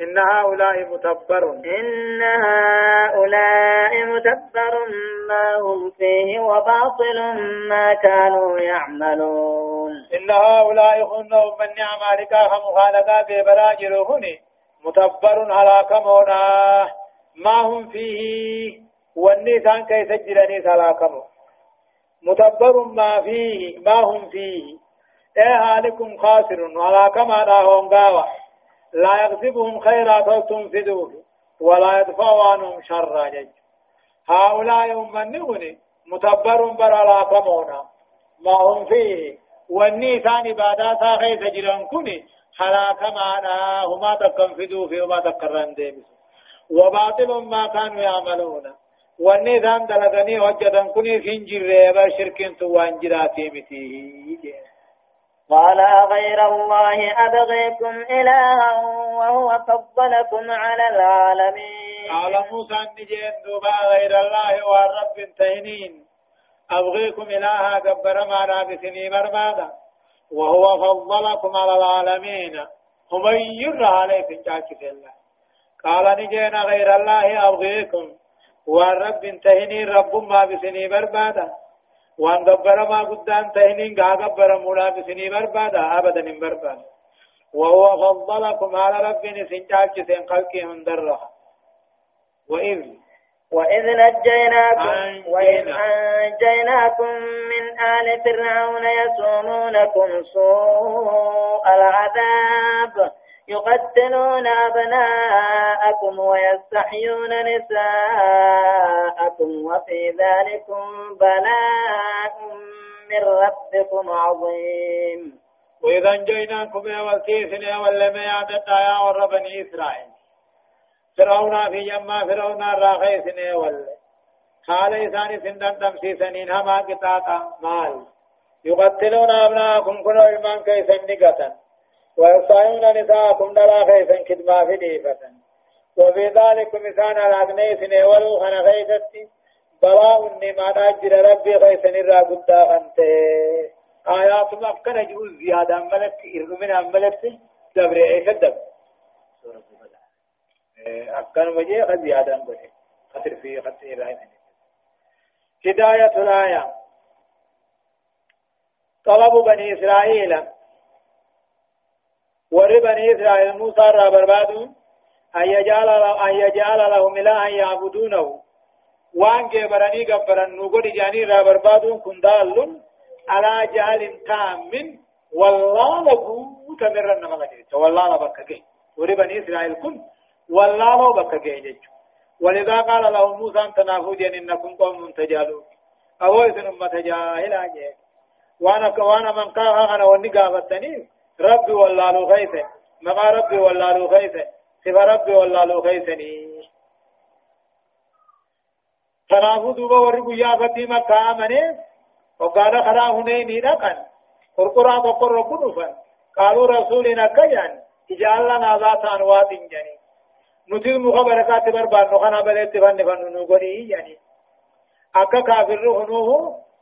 إن هؤلاء متبر إن هؤلاء متبر ما هم فيه وباطل ما كانوا يعملون. إن هؤلاء خنوا من نعم لك مخالقا ببراجل هني متبر على كمونا. ما هم فيه؟ والنيسان كي سجلني سلاكمو متبر ما فيه؟ ما هم فيه؟ إيه هالكم خاسر على كما لا هم لا يغضبهم خيرا تنفذوه ولا يدفع عنهم شرا. جج هؤلاء من متبر برا كمونا ما هم فيه؟ واني ثاني بعد ساخي سجلن كني حلاك معنا هما تكنفذوا في وما تقرن ديبس وباطل ما كانوا يعملون. واني ثان دلغني وجدن كني فينجر ريبا شركين توان جراتي متيه قال غير الله أبغيكم إلها وهو فضلكم على العالمين. قال موسى نجين دوبا غير الله والرب تهنين أبغيكم إلها قبر ما رابسني بربادا وهو فضلكم على العالمين. هم ير عليكم جاكس الله قال نجين غير الله أبغيكم والرب تهنين رب ما بسني بربادا. وان غبر ما قدان تهنين غا غبر مولا بسني بربادا ابدا من بربادا وهو فضلكم على رب سنجاك سن خلقه من درها وإذ وإذ نجيناكم وإذ أنجيناكم من آل فرعون يسومونكم سوء العذاب يقتلون أبناءكم ويستحيون نساءكم وفي ذلكم بلاء من ربكم عظيم. وإذا أنجيناكم يا والكيسن يا واللم يا يا ور بني إسرائيل. فرعون في يما فرعون الراخيسن يا والله قال إساني سندن تمسيسنين هما قطاطا مال. يقتلون أبناءكم كنوا إيمان كيسن نقتا ويصايون نساءكم دلا خيفا كدما في ديفة. وفي ذلك مثال الأغني سنة ولو خنا خيفتي بلاء النما أجر ربي خيسا نرى قدا أنت آيات ما كان جهول زيادة ملك إرمنا ملك دبر إيش الدب أكن وجه قد زيادة ملك. خطر في خطر إبراهيم هداية الآية. طلب بني إسرائيل ور بني إسرائيل موسى را بربادو أن يجعل أن يجعل لهم إلها يعبدونه وان جبرني قبرن نقول جاني را بربادو كن دال على جهل تام والله لبو تمرن مغجر والله لبكك ور بني إسرائيل كن والله لبكك جج ولذا قال له موسى أن تنافوا جن إنكم قوم تجالون أو إذن أمة جاهلا جج وأنا وأنا من قاها أنا ونقابتني ربي ولا لو خيسه مقا ربي ولا لو خيسه صفة ربي ولا لو خيسني تنافو دوبا ورقو يا فتي مكة آمنه. وقال خرا هنيني رقن قرقرا بقر ربنفا قالوا رسولنا كيان. اجعل لنا ذات أنوات جني. نتل مخبركات بربان. نخنا بلت فن فن نغني يعني أكا كافر هنوه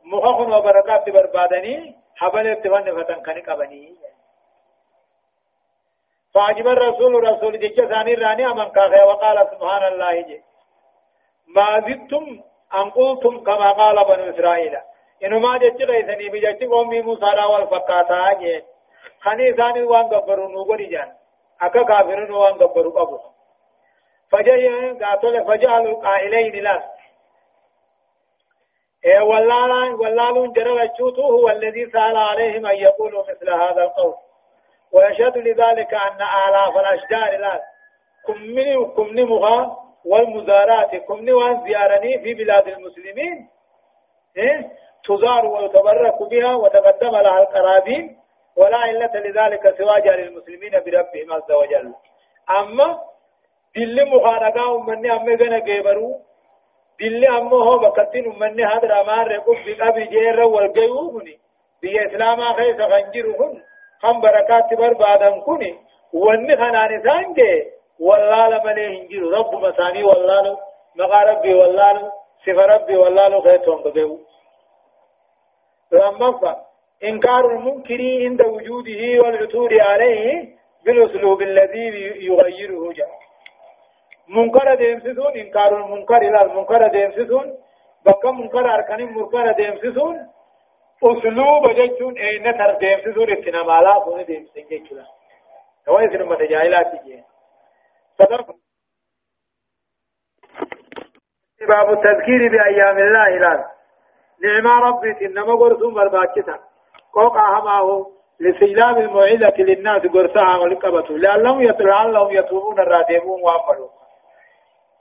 مخخن وبركات بربادني. حبلت فن فتن كني قبني يعني فعجب الرسول رسول جيش ثاني راني أمن كاخي وقال سبحان الله جي. ما زدتم أن قلتم كما قال بنو إسرائيل. إنه ما جيش غيثني بجيش قومي موسى والفقاتا جي. خني ثاني وان قبروا نوغري جان. أكا كافرون وان قبروا قبروا فجاء قاتل فجعلوا قائلين لا. إيه والله والله جرى هو الذي سأل عليهم أن يقولوا مثل هذا القول. ويشهد لذلك أن آلاف الأشجار لا كمني وكمني مغا والمزارات كمني وان زيارني في بلاد المسلمين إيه؟ تزار ويتبرك بها وتقدم لها القرابين ولا علة لذلك سوى جار المسلمين بربهم عز وجل. أما دل مخانقا أمني أمي غنى جيبرو دل أما هو بكتين أمني هذا الأمان رقب بقبي جير والقيوبني بي إسلاما خيس خنجرهن هم بركات بربادن كوني. واني خنان سانجي والله مليه هنجر رب مساني والله مغا ربي والله صفة ربي والله خيطهم بقيو لما إنكار المنكر عند وجوده والعثور عليه بالأسلوب الذي يغيره جاء منكر ديمسسون إنكار المنكر إلى المنكر ديمسسون بقى منكر أركان منكر ديمسسون أسلوب جيتون أين تر ديمسسون اتنمالا فون ديمسسون جيتون هو يسر متجاهلات جيه صدق باب التذكير بأيام الله إلى نعم ربي إنما قرثم برباكتا. قوقع هماه لسيلاب الموعظة للناس قرثها ولقبته لعلهم يتلعلهم يتوبون الرادمون وعملوا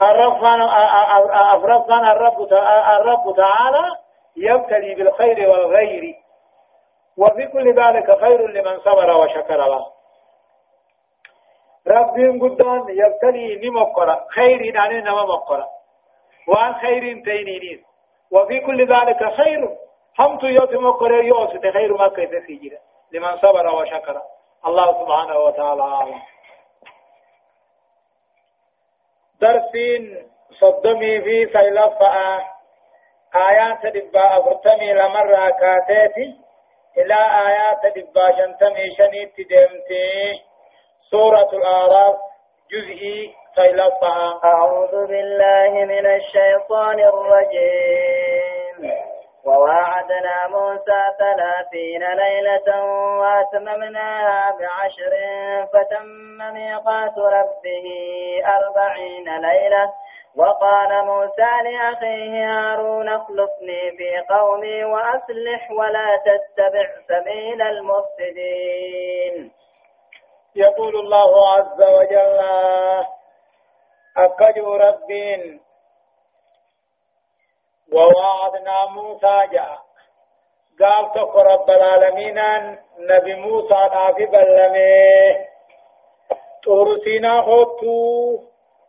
الرب الرب الرب تعالى يبتلي بالخير والغير وفي كل ذلك خير لمن صبر وشكر له. رب قدام يبتلي نمقرا خير يعني نما مقرا وان خير تينينيس وفي كل ذلك خير. هم تو يوت مقرا يوت خير ما كيف سيجرا لمن صبر وشكر. الله سبحانه وتعالى أعلم. درسين صدمي في سيلفة آيات دبا أفرتمي لمرة كاتيتي إلى آيات دبا شنتمي شنيت دمتي سورة الأعراف جزئي سيلفة أعوذ بالله من الشيطان الرجيم. وواعدنا موسى ثلاثين ليلة وأتممناها بعشر فتم ميقات ربه أربعين ليلة. وقال موسى لأخيه هارون اخلفني في قومي وأصلح ولا تتبع سبيل المفسدين. يقول الله عز وجل أكد ربين ووعدنا موسى جاء. قال تك رب العالمين نبي موسى نافي بلمي طورسينا خوتو.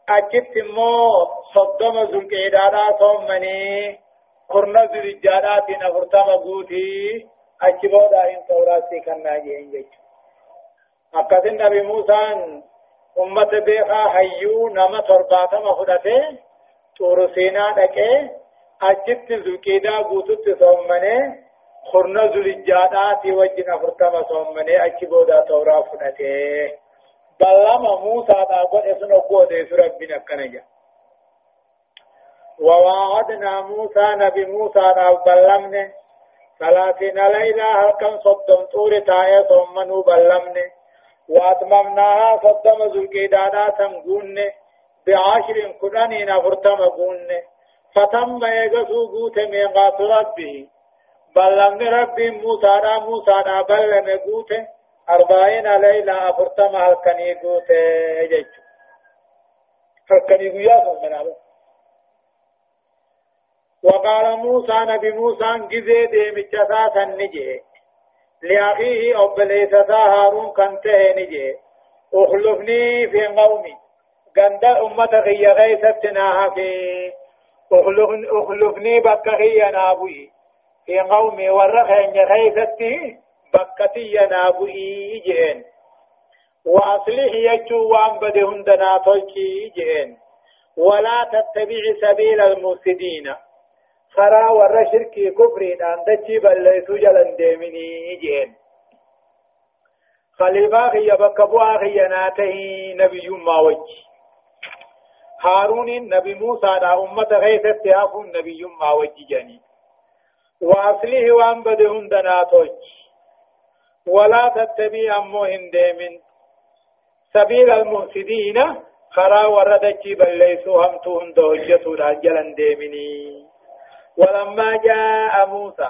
أجبت مو صدم ذو القعدادا ثمني قرن ذو الجادات نفرتم قوتي أجبو دارين توراسي كنا جين جيش أكد النبي موسى أمة بيخا حيو نما ترباتم خدته طورسينا دكي. أجت زكيدا قوتت صومني خرنا زلجادات وجنا فرتما صومني أجي بودا تورا فنته بلما موسى ناقود اسنو قود ربنا كنجا ووعدنا موسى نبي موسى ناق بلمني ثلاثين ليلة هل كان صدم طور تاية صومنو بلمني واتممناها صدم زلقيدانا تنقون بعشر كنانين فرتما قوني فتم يغسو قوت ميقات ربه. بلغن رب موسى را موسى را بلغن قوت أربعين ليلة أفرتم هلكني قوت جيش هلكني قياس من أبو. وقال موسى نبي موسى جزي دي مجساسا نجي. لأخيه أبليستا هارون كنته نجي. أخلفني في قومي. قند أمة غي غيثتنا في اخلفني بكهي نابوي. في قومي ورخين غيثتي بكتي نابوي جين وأصلح يجو وان بدهن دناتوكي جين ولا تتبع سبيل المفسدين. خرا ور شركي كفرين أن دجي بليسو جلن ديمني جين خليفا خي بكبوا خياناته نبي ما وجه هارون نبي موسى دا أمة غيثت تهافون نبي ما وججني وأصله وأن بدهن دناتوج ولا تتبع أمو هندامن سبيل المفسدين خرا وردك بل ليسوا همتهم دوجتوا الأجل ديمني. ولما جاء موسى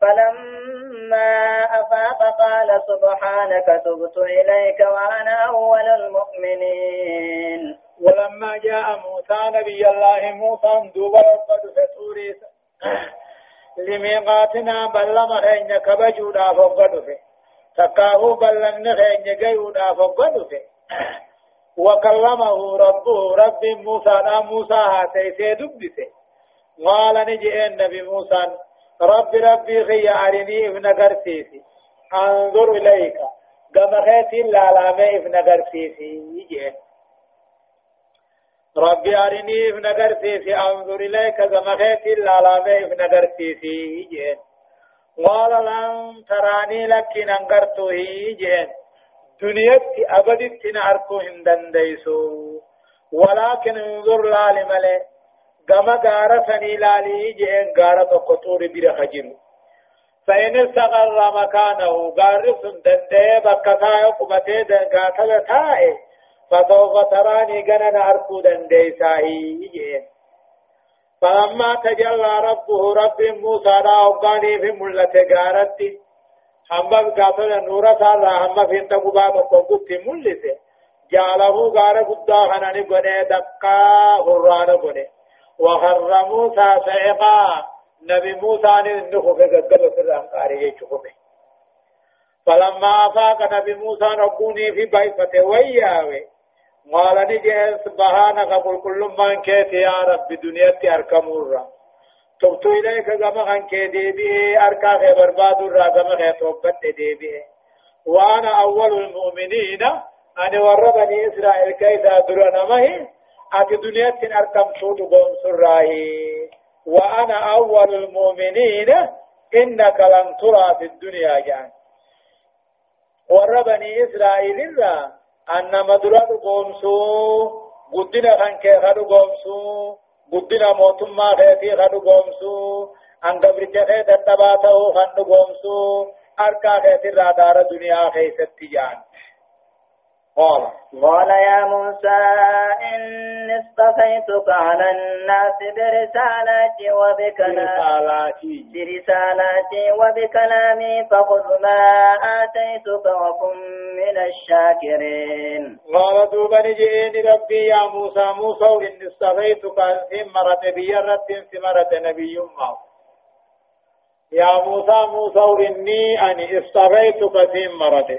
فلما أفاق قال سبحانك تبت إليك وأنا أول المؤمنين. ولما جاء موسى نبي الله موسى دوبا قد فتوري لميقاتنا بلما خين كبجودا فقد في تكاهو بلن خين جيودا فقد في وكلمه ربه رب موسى لا موسى هاتي دبسه قال نجي النبي موسى. رب ربي خي أرني ابن قرسيسي أنظر إليك. قم خيتي لالامي ابن قرسيسي يجي ربي أرني ابن قرسيسي أنظر إليك. قم خيتي لالامي ابن قرسيسي يجي قال لن تراني لك ننقرته يجي دنيتي أبدت نعرفو هندن ديسو ولكن انظر لالي ملي قم غارة سني لالي جئن غارة تقطور بير خجر فإن استقر مكانه غارة دندي بكتا يقمتي دنگاتل تائه فسوف تراني غنن أركو دندي ساهي جئن فلما تجلى ربه رب موسى را أبقاني في ملة غارتي هم قاتل نورا سارا هم في انتقبا مقبوط ملسه جعله غار قدا خناني بني دقا هران بني وخر موسى سعقا. نبي موسى نخف قدل في الأنقار يشخفه فلما أفاق نبي موسى ربوني في بيفته وياوي. قال نجي سبحانك قل كل من كيت يا رب دنيتي أركمورا. تبت إليك كما كان كيدي به أركا في برباد الرا كما توبت دي به وأنا أول المؤمنين. أنا وربني إسرائيل كيف أدرنا مهي أتي دنيا تن أركم سود بون سراهي وأنا أول المؤمنين إنك لن ترى في الدنيا جان. وربني إسرائيل الله أن مدرد قومسو قدنا خان كي خدو قومسو قدنا موتما خيتي خدو قومسو أن قبرت خيت التباتو خدو قومسو أركا خيتي رادار دنيا خيست جان. قال. قال يا موسى إني اصطفيتك على الناس برسالاتي وبكلامي. برسالاتي. وبكلامي فخذ ما آتيتك وكن من الشاكرين. قال دوبا نجئني ربي يا موسى. موسى إني اصطفيتك ثمرة بيرة ثمرة نبي ما. يا موسى موسى إني أني اصطفيتك ثمرة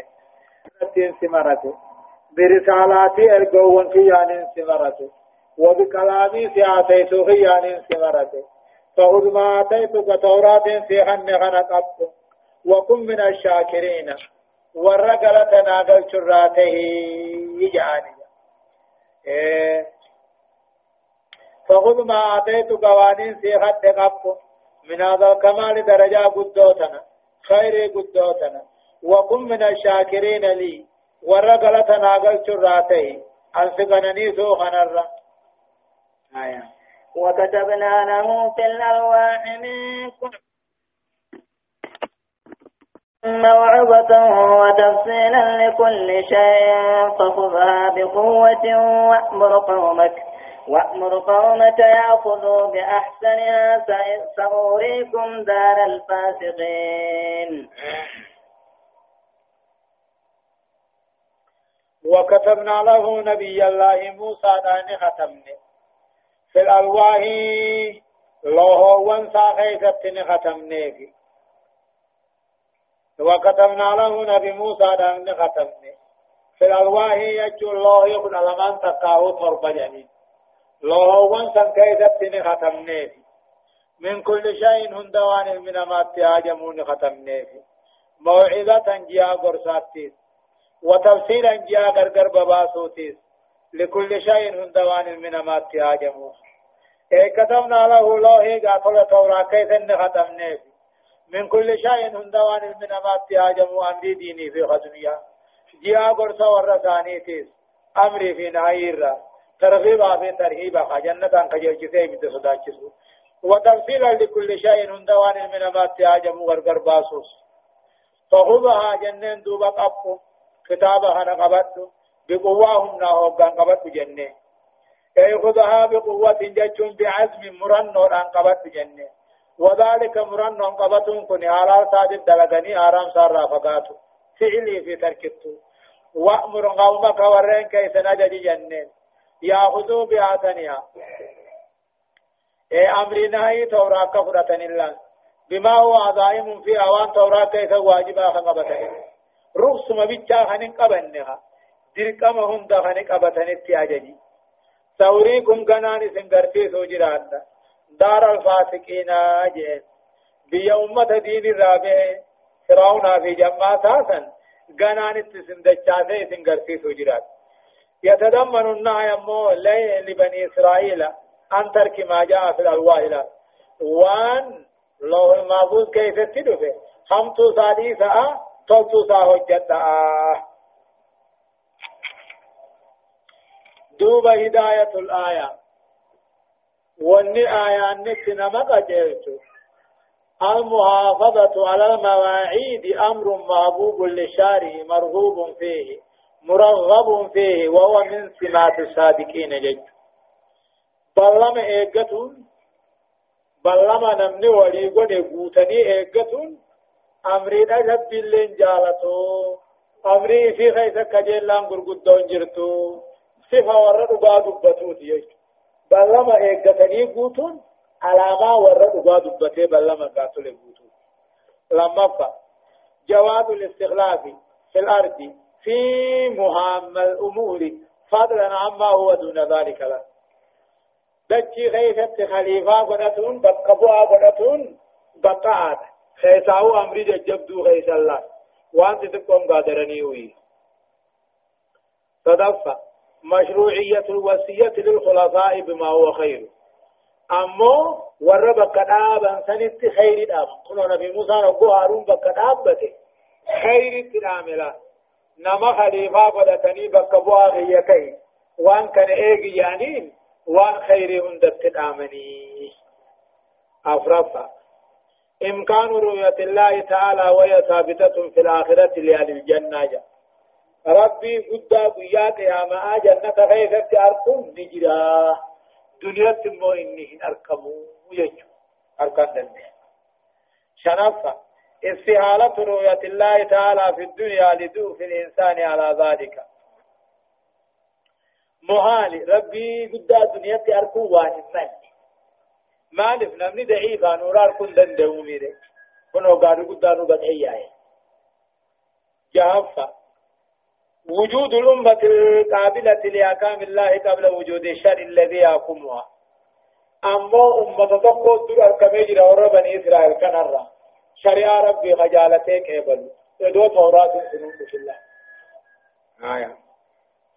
ثمرة برسالاتي ارجوون في يعني سمرته وبكلامي سياتيتو في يعني سمرته فخذ ما اتيتك توراة في خن خنقبت وكن من الشاكرين والرجل تناقل شراته يجعاني إيه فخذ ما اتيتك وانين في خن قبت من هذا الكمال درجة قدوتنا خير قدوتنا وكن من الشاكرين لي ورا غلطه ناغل چراته انسغنني سو خنر آية وكتبنا له في الألواح من كل موعظة وتفصيلا لكل شيء فخذها بقوة وأمر قومك وأمر قومك يأخذوا بأحسنها سأريكم دار الفاسقين وكتبنا له نبي الله موسى دان ختمنا في الألواح لوه وانسا خيثت ختمنا في وكتبنا له نبي موسى دان ختمنا في الألواح يجو الله يكون لمن تقاه طرب جميل لوه وانسا خيثت ختمنا من كل شيء هندوان من ما تهاجمون ختمنا موعظة جيا قرصاتيس وتفصيلا جاء غرغر بباسوتيس لكل شيء هندوان من ما تهاجمو اي كتبنا له لوه قاتل تورا كيف ان ختمناه من كل شيء هندوان من ما تهاجمو أمري ديني في خدنيا جاء غرسا ورسانيتيس أمري في نهيرا ترغيب في ترهيب جنة كجل جسي بد صداچسو وتفصيلا لكل شيء هندوان من ما تهاجمو غرغر باسوس. فخذها جنن دوبا قبو. كتابة أنا قبضت بقواهم ناهم كان قبضت جنة أي خذها بقوة جتشم بعزم مرنو أن قبضت جنة وذلك مرنو أن قبضتهم كن حلال ساجد دلغني آرام سار رافقاتو فعلي في تركته وأمر قومك ورين كيس نجد جنة يأخذوا بآتنها أي أمر نهي توراك فرة الله بما هو عظائم في أوان توراك كيس واجبا خنقبتين رخص ما بيتشا خنين قبنها dirqama hunda kan qabatanitti ajaji. سوريكم كنان سنگرتي سوجراتا دار الفاسقين جئ بيا أمة دين الرابع فرعون في جماعة ساسا كنان سندچاته سنگرتي سوجرات يتضمن النهي أمو لبني إسرائيل أن ترك جاء في الألواح وان لو المحفوظ كيف تدفه همتو ساديسا دوب هداية الآية واني آية نتنا مقجلت المحافظة على المواعيد أمر محبوب للشارع مرغوب فيه مرغب فيه وهو من سمات الصادقين جد بلما إيقتون بلما نمني ولي قد قوتني إيقتون أمري نجد باللين جالتو أمري في خيسة كجيلان قرقودون جرتو صفة ورد dhugaa dubbatuuti jechuudha. Ballama eeggatanii guutuun alaamaa warra dhugaa dubbatee ballama gaatole guutuuti. Lammaffaa جواز الاستخلاف في الأرض في مهام الأمور فضلا عما هو دون ذلك له دچی خیفت خلیفہ گنتون بقبوا گنتون بقعات خیساو امری جبدو خیس اللہ وانت تقوم قادرنی ہوئی صدفہ مشروعية الوصية للخلفاء بما هو خير أمو ورب كتابا سنت خير الأب كنا نبي موسى ربو هارون بكتابته خير التناملة نما خليفة قدتني بكبوا غيكي وان كان ايجي يعني وان خير هندت تنامني أفرفا إمكان رؤية الله تعالى وهي ثابتة في الآخرة لأهل الجنة. ربي قد قيات يا ما جنة غيثت أركم نجرا. دنيا تمو إني أركمو يجو. أركان دنيا شنفة. استهالة رؤية الله تعالى في الدنيا لدوف الإنسان على ذلك. محال ربي قد دنيا أركو وان من مالف نمني ضعيفا نورار كن دندو ميري كنو قادو قد نو بدعي جهفة وجود الأمة القابلة لأحكام الله قبل وجود الشر الذي يحكمها أما أمة تقول در الكميجر ورى بني إسرائيل كنرى شريعة ربي خجالتك قبل إدو توراة سنون الله آية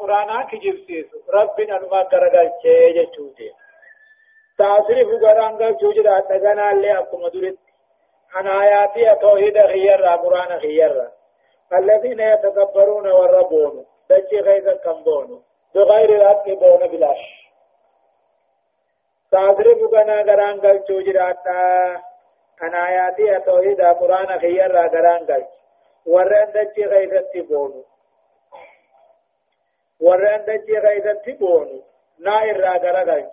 قرآن كجيب سيسو ربنا نما درجال چه جچوتي تاصرف قرآن قال چوجد أتغنى اللي أكو مدرد عن آياتي توحيد خير قرآن خير الذين يتكبرون والربون دجي غيظ كمبون بغير الحق بون بلاش تعذرب كنا غران قل چوجراتا عن آياتي توحيد قرآن خير غران قل غيظ تبون ورن دجي غيظ تبون نائر را غرا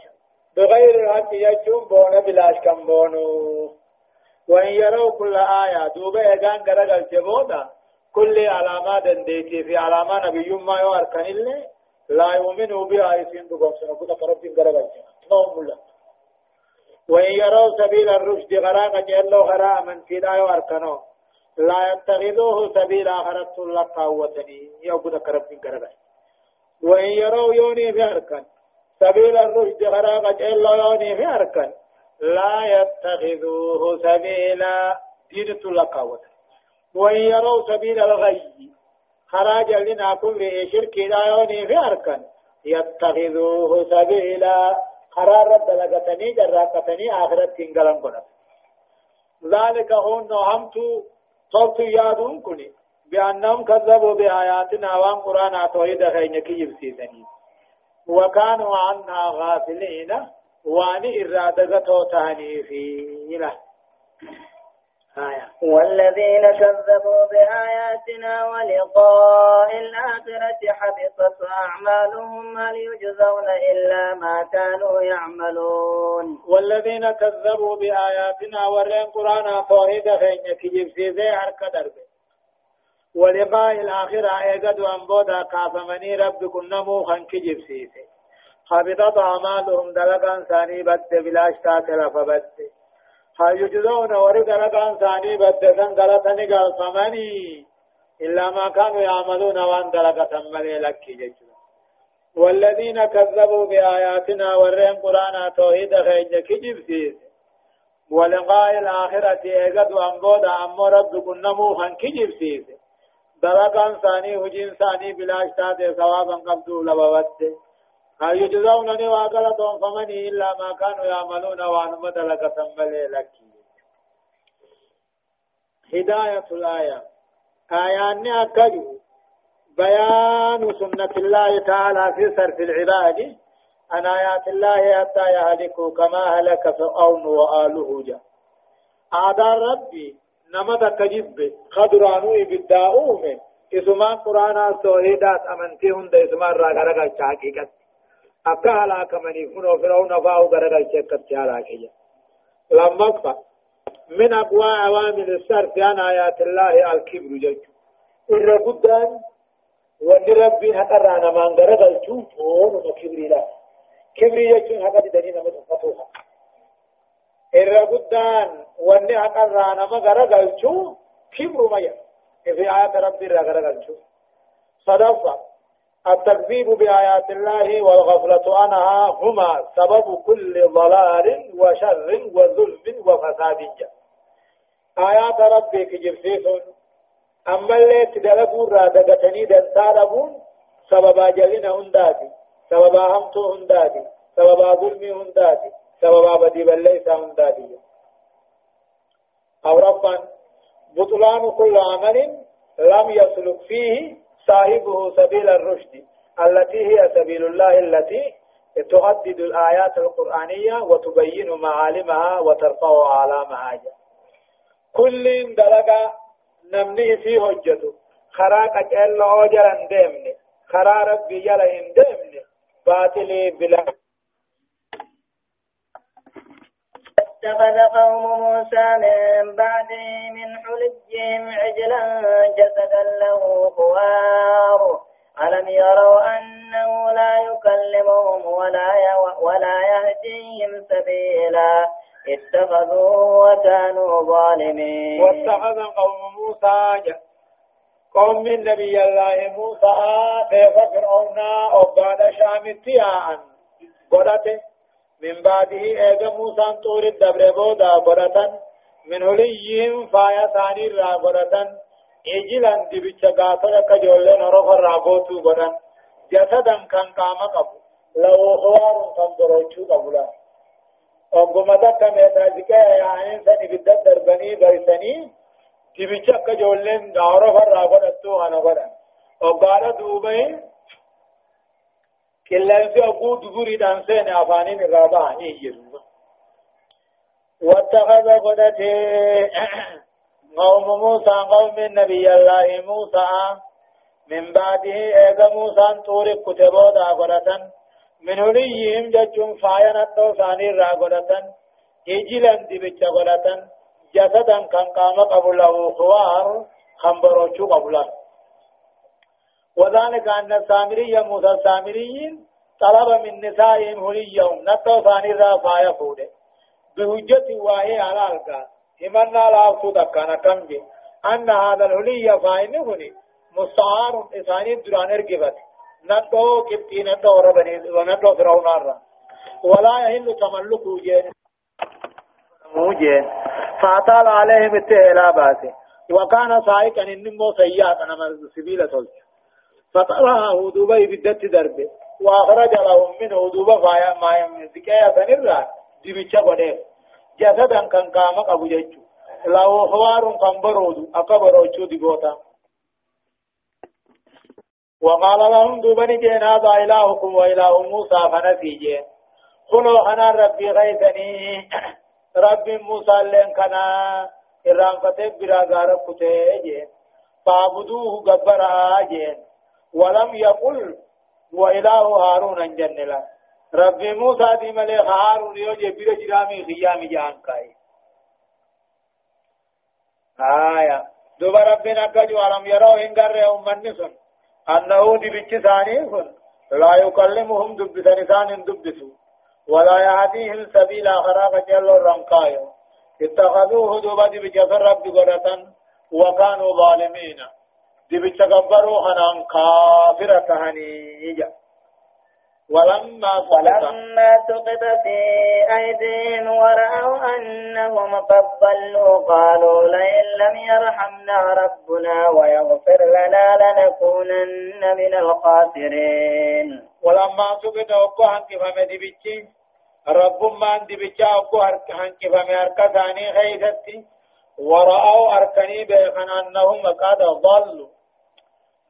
بغير الحق يجون بون بلاش كمبونو وإن يروا كل آية دوبا يغان غرا جبودا كل علامات دنديتي في علامات نبي ما يو أركان الله لا يؤمنوا بها يسين بقوم سنقول فرب غرا نوم الله وإن يروا سبيل الرشد غراق جلو غراء من في دايو أركانو لا يتخذوه سبيل آخرت الله قوتني يوبد كرب غرا وإن يروا يوني في أركان. سبيل الرشد غراق جلو يوني في أركان. لا يتخذوه سبيلا دين تلقاوت وإن يروا سبيل الغي خراج لنا كل شرك لا يوني في أركان. يتخذوه سبيلا قرار رب لغتني جراقتني آخرت تنقلن كنا ذلك هون همتو صوت يادون كني بأنهم كذبوا بآياتنا وان قرآن توحيد خينك يبسيسني وكانوا عنها غافلين واني إرادة توتاني فينا. والذين كذبوا بآياتنا ولقاء الآخرة حبطت أعمالهم هل يجزون إلا ما كانوا يعملون؟ والذين كذبوا بآياتنا ورين قرآن توحيد خيني كجيب سيزي حركة دربه ولقاء الآخرة أيقد أنبودا كافمني ربكم نمو خن كجيب سيزي. حبطت أعمالهم دلقا ثاني بد بلاش تاتل فبد. يجزون ورد لقان ثاني بدسن غلطني قال فمني إلا ما كانوا يعملون وان دلقة ملي لك جيجنا والذين كذبوا بآياتنا ورهم قرآن توحيد خيج كجب سيس ولقاء الآخرة إيقظ وانقود أمو ربكم نموخا كجب سيس دلقان ثاني هجين ثاني بلاش تاتي ثوابا قبضوا لبوته هل يجزون ني واغلطهم فمن إلا ما كانوا يعملون وأن مدلك تنبلي لك. هداية الآية. آيان أكدوا بيان سنة الله تعالى في صرف العباد عن آيات الله حتى يهلكوا كما هلك فرعون وآله جاء آدار ربي نمد كجب خدرانو بالداؤوم. إسمان قرآن التوحيدات أمنتهم دا إسمان راغرغا حقيقت akka halaakamanii kunoo fir'auna fa'u garagalchee akkatti halaakiyya lammaffaa من أقوى عوامل الصرف عن آيات الله الكبر جيجو إذا قدان وأن ربي هترانا من غرق الجوف ونما كبري لا. كبري يجو هكذا دنينا متفتوها إذا قدان وأن هترانا من غرق الجوف كبر ما في آيات ربي غرق الجوف صدفة. التكذيب بآيات الله والغفلة عنها هما سبب كل ضلال وشر وظلم وفساد. آيات ربك جبسيس أما اللي تدلقوا رادقتني دنسالبون سببا جلين هنداتي سببا همتو هنداتي سببا ظلم هنداتي سببا بديب الليس هنداتي. أو ربا بطلان كل عمل لم يسلك فيه صاحبه سبيل الرشد التي هي سبيل الله التي تهدد الآيات القرآنية وتبين معالمها وترفع أعلامها كل دلقا نمني في هجته خراك أجل أجرا ديمني خرا ربي يلا ديمني باطلي بلا اتخذ قوم موسى من بعده من حلجهم عجلا جسدا له خوار. ألم يروا أنه لا يكلمهم ولا ولا يهديهم سبيلا. اتخذوه وكانوا ظالمين. واتخذ قوم موسى قوم من نبي الله موسى كيف فرعون أباد شام اتياء قرأته من بعده ايغا موسى طور الدبر بودا قرطا من هليهم فايا ثاني را قرطا اجلا دبچ غافر كجولن رف راغوتو قرطا جسدا كان قام قبو لو خوار كان بروچو قبولا. وقمتا كميتا ذكا يعني سني بدت دربني برسني دبچ كجولن دارو راغوتو أنا قرطا وقال دوبين قلنسي أبو دبوري دانسين أفانين الرابع يجرون واتخذ قدته قوم موسى قوم النبي الله موسى. من بعده إذا موسى طور كتبوا دا من هليهم ججون فاينا توساني را قدتا إجلا قدتا جسدا كان قام قبله خوار خنبروچو قبله وذلك أن السامري موسى السامريين طلب من نسائهم هليهم نتو ثاني رافا يفوده بهجة واهي على القا. همنا لا أفسد كان كمجي. أن هذا الهلي فاينهني مستعار إساني دران إرقبت. نتو كبتي نتو ربني ونتو فرعون الرا ولا يهل تملكه جين. موجين فأطال عليهم التهلابات. وكان سائقا إنمو سيئات. أنا سبيل تلك فطلعه دبي بدت دربه وأخرج لهم منه دبا فايا ما يمسكيا سنرا دبيتشا قده. جسدا كان قام أبو جيجو له خوار كان برود أكبروچو دبوتا وقال لهم دبني جين هذا إلهكم وإله موسى فنسيجين خلو أنا ربي غيثني. ربي موسى لين كنا إرام برا غارب كتين فاعبدوه قبر آجين ولم يقل وإله هارون جنلا ربي موسى دي ملي هارون يوجي بير جرامي خيامي جان كاي. آية. دوبا ربنا كجو ولم يروا إن قرر أمني سن أنه دي بيچ ثاني سن لا يكلمهم دبسان ثاني دبسوا ولا يهديهم سبيل خراق جل الرنقايو اتخذوه دوبا دي بيچ رب قرطا وكانوا ظالمين. دي بتكبروا هنان كافرة هنيجا ولما ولما سقط في أيديهم ورأوا أنهم قد ضلوا قالوا لئن لم يرحمنا ربنا ويغفر لنا لنكونن من الخاسرين ولما سقط أقوى هنك فمدي بيتشي رب ما عندي بيتشا أقوى هنك فمي أركا ثاني خيثتي ورأوا أركني بيخن أنهم قد ضلوا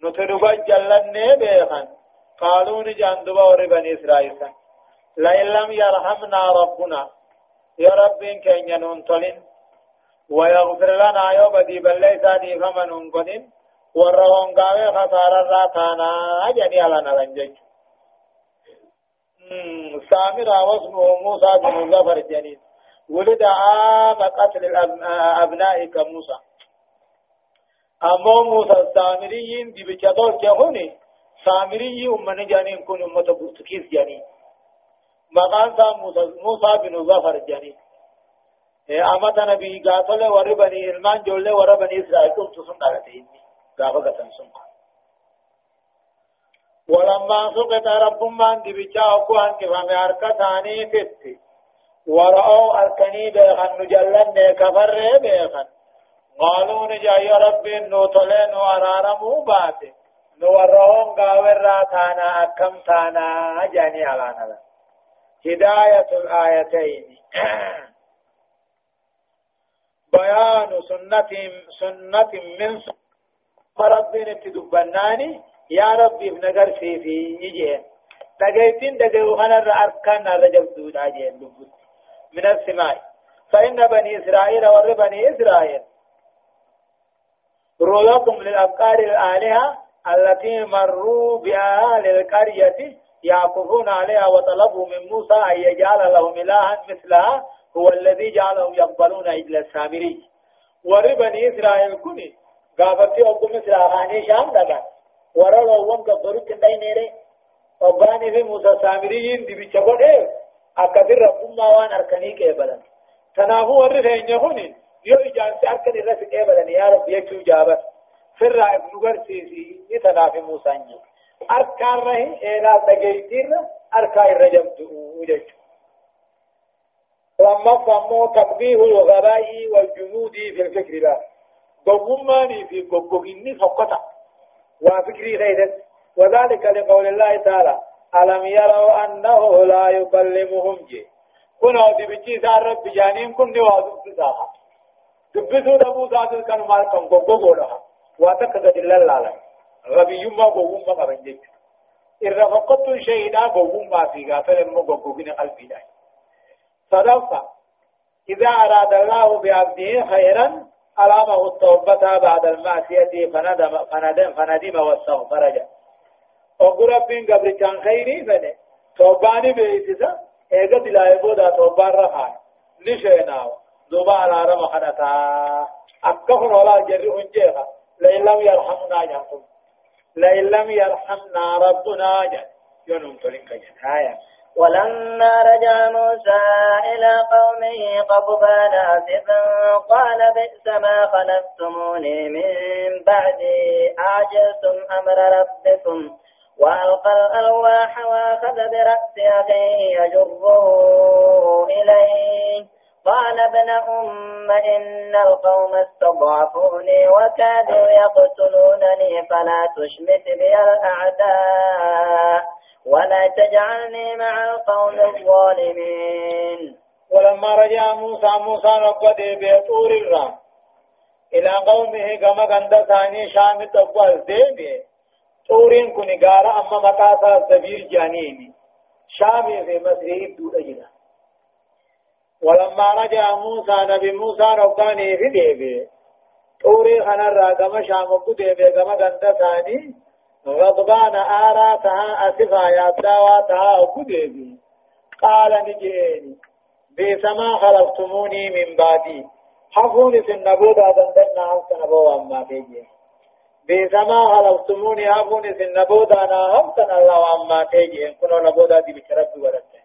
نتدوبا جلن بيخن قالوا نجان دبا ور بني إسرائيل لئن لم يرحمنا ربنا. يا رب كن ينونتلين ويغفر لنا يوم دي بلي سادي فمن انقدين ورهون قاوي خسار الراتانا أجني على نلنجج سامر واسمه موسى بن ظفر جنين ولد عام قتل الأبناء كموسى أما موسى السامريين دي بجدور جهوني سامري أمنا جانين كون سا موسى, موسى بن ظفر جانين أمة نبي قاتل وربني إلمان جولة وربني إسرائيل قلت سنة قافة سنة ولما سقط رب من دي بجاء قوان كفامي أركتاني فتي ورأوا أركني بيخن نجلن كفر بيخن قالوا نجا يا رب نوتلين وارارمو باتي نورهم قاور راتانا أكم تانا جاني على هداية الآيتين. بيان سنة سنة من ربنا تدبناني يا ربي بنقر في في يجين. دقيتين دقيو خنا أركان رجب دود عجين لبوت من السماء. فإن بني إسرائيل ور بني إسرائيل رؤيكم للأفكار الآلهة التي مروا بها للقرية يعقفون عليها وطلبوا من موسى أن يجعل لهم إلها مثلها هو الذي جعلهم يقبلون إلى السامري. ور بني إسرائيل كني قابتي أبو مثل أغاني شام دقا ورلو وم قبروا كندين أباني في موسى سامريين دي بيشبه أكثر ربما وان أركني كيبلا تنافو ورثين يهوني يو إجانسي أركني رفق كيبلا يا رب يكو جابت فرا ابن غرسيسي يتنافي موسى نجي أركان رهي إيلا تجيتين أركان الرجم وجج لما فهموا تقبيه الغباء والجمود في الفكر لا قوماني في قوقيني فقطع وفكري غيرت وذلك لقول الله تعالى ألم يروا أنه لا يكلمهم جي كنا دبجي سار رب جانين كن نوازو بساها دبسو دبو ساتل كانوا مالكم قوقو لها واتكد الله غبي يما قوم ما قبن جيت إذا فقدت شيئا قوم ما في غافل مو قوقين قلبي داي صدفة إذا أراد الله بعبده خيرا ألامه التوبة بعد المعصية فندم فندم فندم واستغفر جاء وقل ربين قبل كان خيري فنه توباني بيتسا ايغا دلاي بودا توبان رخان نشيناو دوبا على رمى خنتا أكفر ولا جري هنجيها لئن لم يرحمنا جاكم لئن لم يرحمنا ربنا جاك يونم تلين كجن آية ولما رجع موسى إلى قومه قضبان آسفا قال بئس ما خلفتموني من بعدي أعجلتم أمر ربكم وألقى الألواح وأخذ برأس أخيه يجره إليه قال ابن أم إن القوم استضعفوني وكادوا يقتلونني فلا تشمت بي الأعداء ولا تجعلني مع القوم الظالمين. ولما رجع موسى موسى رقد بطور الرام. إلى قومه كما كان ثاني شام تقوى ديبه طورين كوني غارا أما مكاسا سبيل جانيني. شامي في مسيح دود أجنا ولما رجع موسى نبي موسى رباني في ديبي. طوري خنر كما شام ديبي كما غندا ثاني غضبان آراتها أسفا يا داواتها ديبي. قال نجيني بسما خلقتموني من بعدي. حفوني في النبوة دندنا هم سنبوة أما تيجي بسما خلقتموني حفوني في النبوة أنا سن الله أما تيجي إن كنوا نبوة دي بشرب ورسل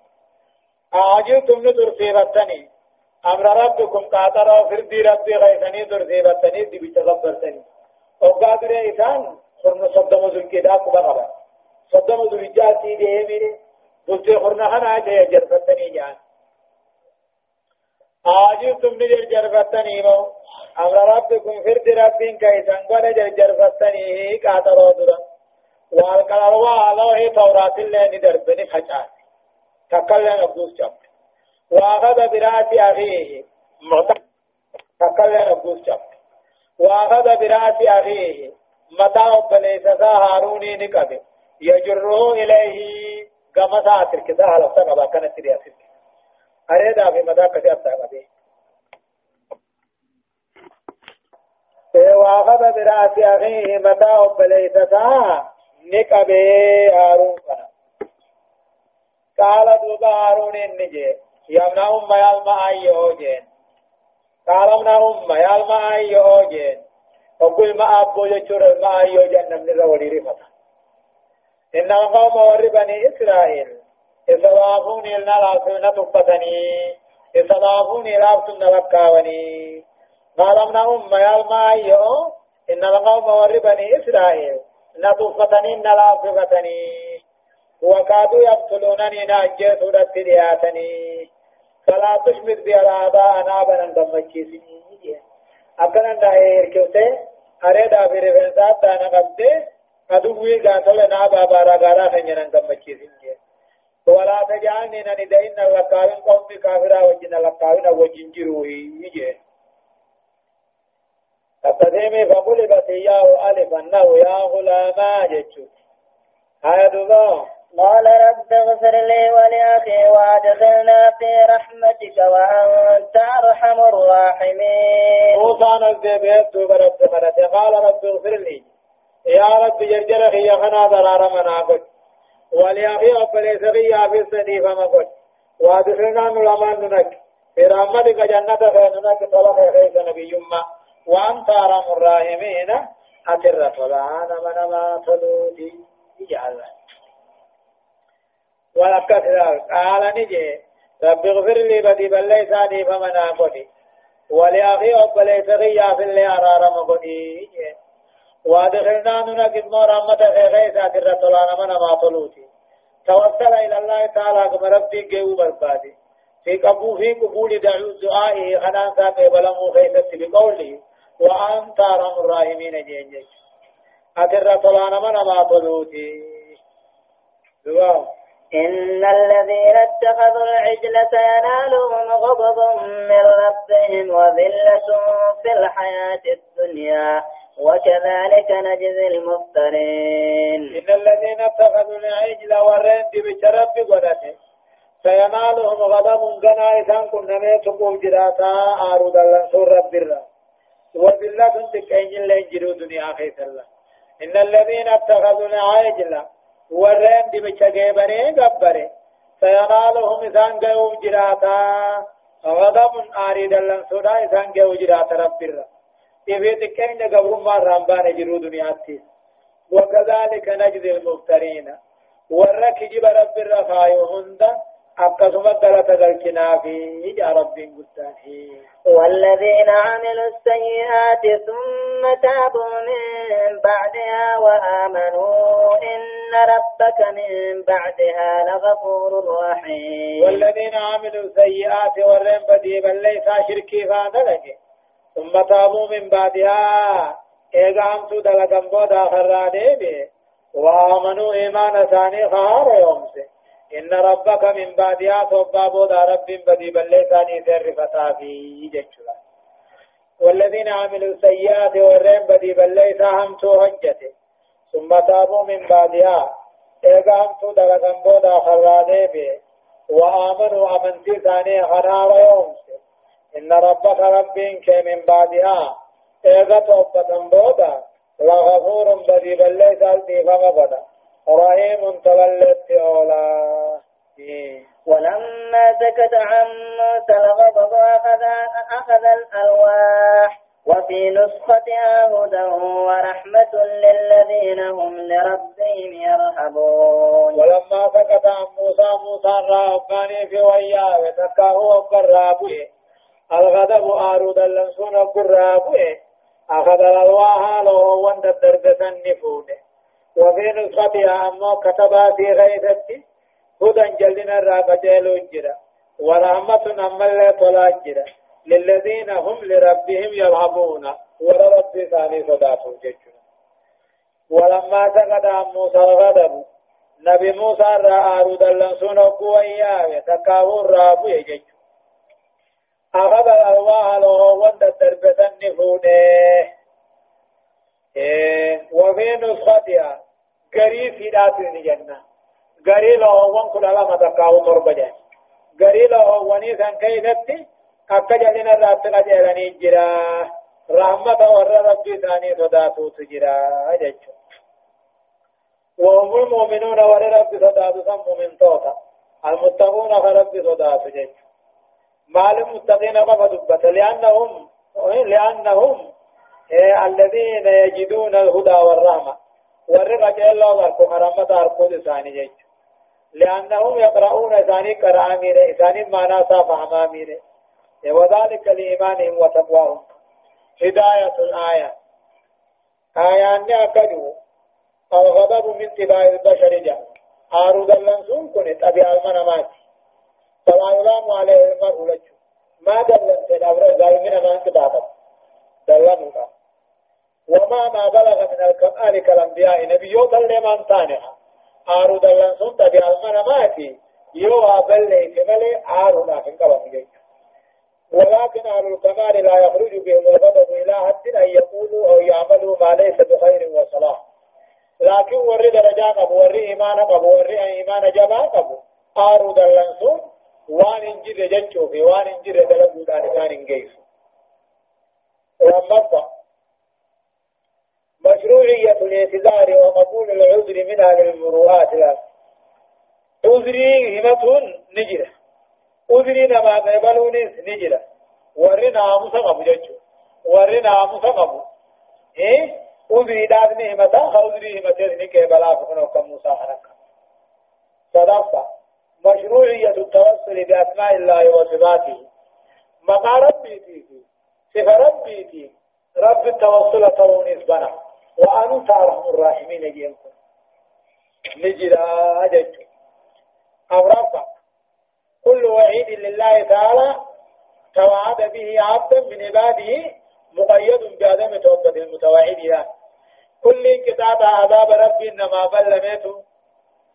أعجلتم نتر سيبتني أمر ربكم قاترا فردي ربي غيثني در سيبتني دي بتغبرتني وقادر إيسان خرن صدم ذل كدا كبغبا صدم ذل جاتي دي ميري قلت خرن خنا جي جرفتني جان. آجلتم نجر جرفتني مو. أمر ربكم فرد ربين كيسان قد جر جرفتني قاترا درا والقلوا الله توراة الله ندربني خجات تكلم أبوس جاب. وأخذ برأس أخيه. تكلم أبوس جاب. وأخذ برأس أخيه. متى بليسا هاروني نكبه يجره إليه. كما ساتر كذا على سنة كانت رياسة أريد أبي مدى كذا أبتغى وأخذ برأس أخيه. متى بليسا نكبه هارون. قال دوبا هارون النجي يمنا أم يالما أي أوجين قال امنا أم يالما أي أوجين وقل ما أبو يجور ما أي أوجين نمن الرولي رفتا إن القوم ور بني إسرائيل إسرافوني لنا لاسونا تفتني إسرافوني لابتن لكاوني قال امنا أم يالما أي إن القوم ور بني إسرائيل نتفتني نلاففتني وكادوا يقتلونني ناجيت ودت دياتني فلا تشمت بي آباءنا بنن دمجيسني أكنا دائر كيوتي أريدا في رفنسات دانا قبدي أدوي قاتل نابا بارا غارا خنجنن دمجيسني ولا تجعلني نني دين لقاوين قوم كافرا وجن لقاوين وجن جروهي. يجي أتدمي فقلبت إياه ألف أنه يا غلاما جتشو دوبا قال رب اغفر لي ولأخي وأدخلنا في رحمتك وأنت أرحم الراحمين. موسى نزل بيت رب مرة. قال رب اغفر لي. يا رب جرجر خي خنا ضرار مناقل ولأخي أبلي سبي في السني فما قل. وأدخلنا نلمان ننك. في رحمتك جنة فننك طلق خيس نبي يما. وأنت أرحم الراحمين. أتر فلان من ما تلوتي. جعلنا ولقد قال نجي رب اغفر لي بدي بل ليس لي فمن أقولي ولأخي أب ليس غيا في اللي أرار مقولي وادخلنا ننقذ مرامة في غيثات الرسولان من ما طلوتي توسل إلى الله تعالى كما ربي جيو بربادي في قبو في قبول دعو دعائه خنان ساقه بلمو خيثت بقوله وأنت أرحم الراحمين جيجي أتر رسولان من ما طلوتي دعاء إن الذين اتخذوا العجل سينالهم غضب من ربهم وذلة في الحياة الدنيا وكذلك نجزي المفترين. إن الذين اتخذوا العجل والرند بشرف قدته سينالهم غضب غنا إذن كنا نيتقوا جراتا آرود الله سور رب الله. وذلة تكين لنجروا دنيا خيث الله. إن الذين اتخذوا العجل ورين دي بچگه بني گبره سينالهم إذان گيو جراتا غضب آريد اللن سودا إذان گيو جراتا رب الرا إذا تكين قبرم ما رمبان جرو دنياتي وكذلك نجزي المفترين ورك جب رب الرفايو هندا أقسم الدلة ذلكنا في رب والذين عملوا السيئات ثم تابوا من بعدها وآمنوا إن ربك من بعدها لغفور رحيم. والذين عملوا السيئات ورين بديبا ليس شركي فادلك ثم تابوا من بعدها إذا أمتوا دلقا بودا خراني وآمنوا إيمان ثاني خار يومسي إن ربك من بعدها توبا بودا رب بدي بلتاني سر فتافي جتشلا والذين عملوا سيئات ورين بدي بلتا هم توهجته ثم تابوا من بعدها إيقا هم تو دلقن بودا خراني به وآمنوا أمنتي ثاني ويوم إن ربك ربك من بعدها إذا توبة بودا. لغفور بدي بل ليس فما بدا رحيم تولت أولا. ولما سكت عن موسى الغضب أخذ أخذ الألواح. وفي نسختها هدى ورحمة للذين هم لربهم يرهبون. ولما سكت عن موسى موسى راباني في وياه وتكاه وقرابه الغضب آرود اللنسون وقرابه أخذ الألواح له وند الدرجة النفود. وفي نسختها أمو كتبها في غيثتي هدى جلنا الرابجيل جرا ورحمة أمال طلا جرا للذين هم لربهم يرهبون ولرب ثاني صداتهم جيشنا ولما سقط موسى الغضب نبي موسى رأى رودلن سنقوا إياه تكاور رابو يجيش أخذ الألواح له وند الدربة النفونه وفي نسختها قريب في ذات الجنة قريب له وان كل لما تكاو تربجان قريب له ونيسان كيفتي akka jalina irraatti qajeelanii jira rahmata warra rabbii isaanii sodaatuutu jira jechuudha. وهم المؤمنون ولرب صداتو سم مؤمن توتا المتقون فرب صداتو جيش ما المتقين قف دبت لأنهم لأنهم الذين يجدون الهدى والرحمة. ورقة جل الله رحمة أرقود ثاني لأنهم يقرؤون ثاني كرامير ثاني ما ناسا فهمامير وذلك لإيمانهم وتقواهم. هداية الآية. آيان أكدوا الغضب من تباع البشر جاء. آرود اللنسون كنت أبي المنامات فلا يلام عليه المرء لجو. ما دلنت الأمر زي من ما أنت بعدك دلنوك وما ما بلغ من الكمال كالأنبياء نبيوتا لمن تانها آرود اللنسون تبي المنامات يو أبلي كمالي آرود أخن كبا ولكن أهل الكمال لا يخرج بهم الغضب إلى حد أن يقولوا أو يعملوا ما ليس بخير وصلاح. لكن وري درجة قبو وري إيمان قبو وري إيمان جبا قبو. آرو دلنسون وان انجر جنشو في وان انجر دلقو دانسان انجيس رمضة مشروعية الاعتذار وقبول العذر من أهل المروءات عذري همة نجرة عذري نما قبلونيس نجرة قبو جنشو وري ناموس قبو إيه؟ عذري داد نعمتا خوذري همتين نكي بلا فقنو كم موسى حركة صدقة مشروعية التوسل بأسماء الله وصفاته. مقا ربي تيتي صفة ربي تي رب التوسل ترون إذبنا وأنت أرحم الراحمين جيمكم. نجدا أجج. أو رفع كل وعيد لله تعالى توعد به عبدا من عباده مقيد بعدم توبة المتوعد. يعني كل انقطاع عذاب ربي إنما بلمته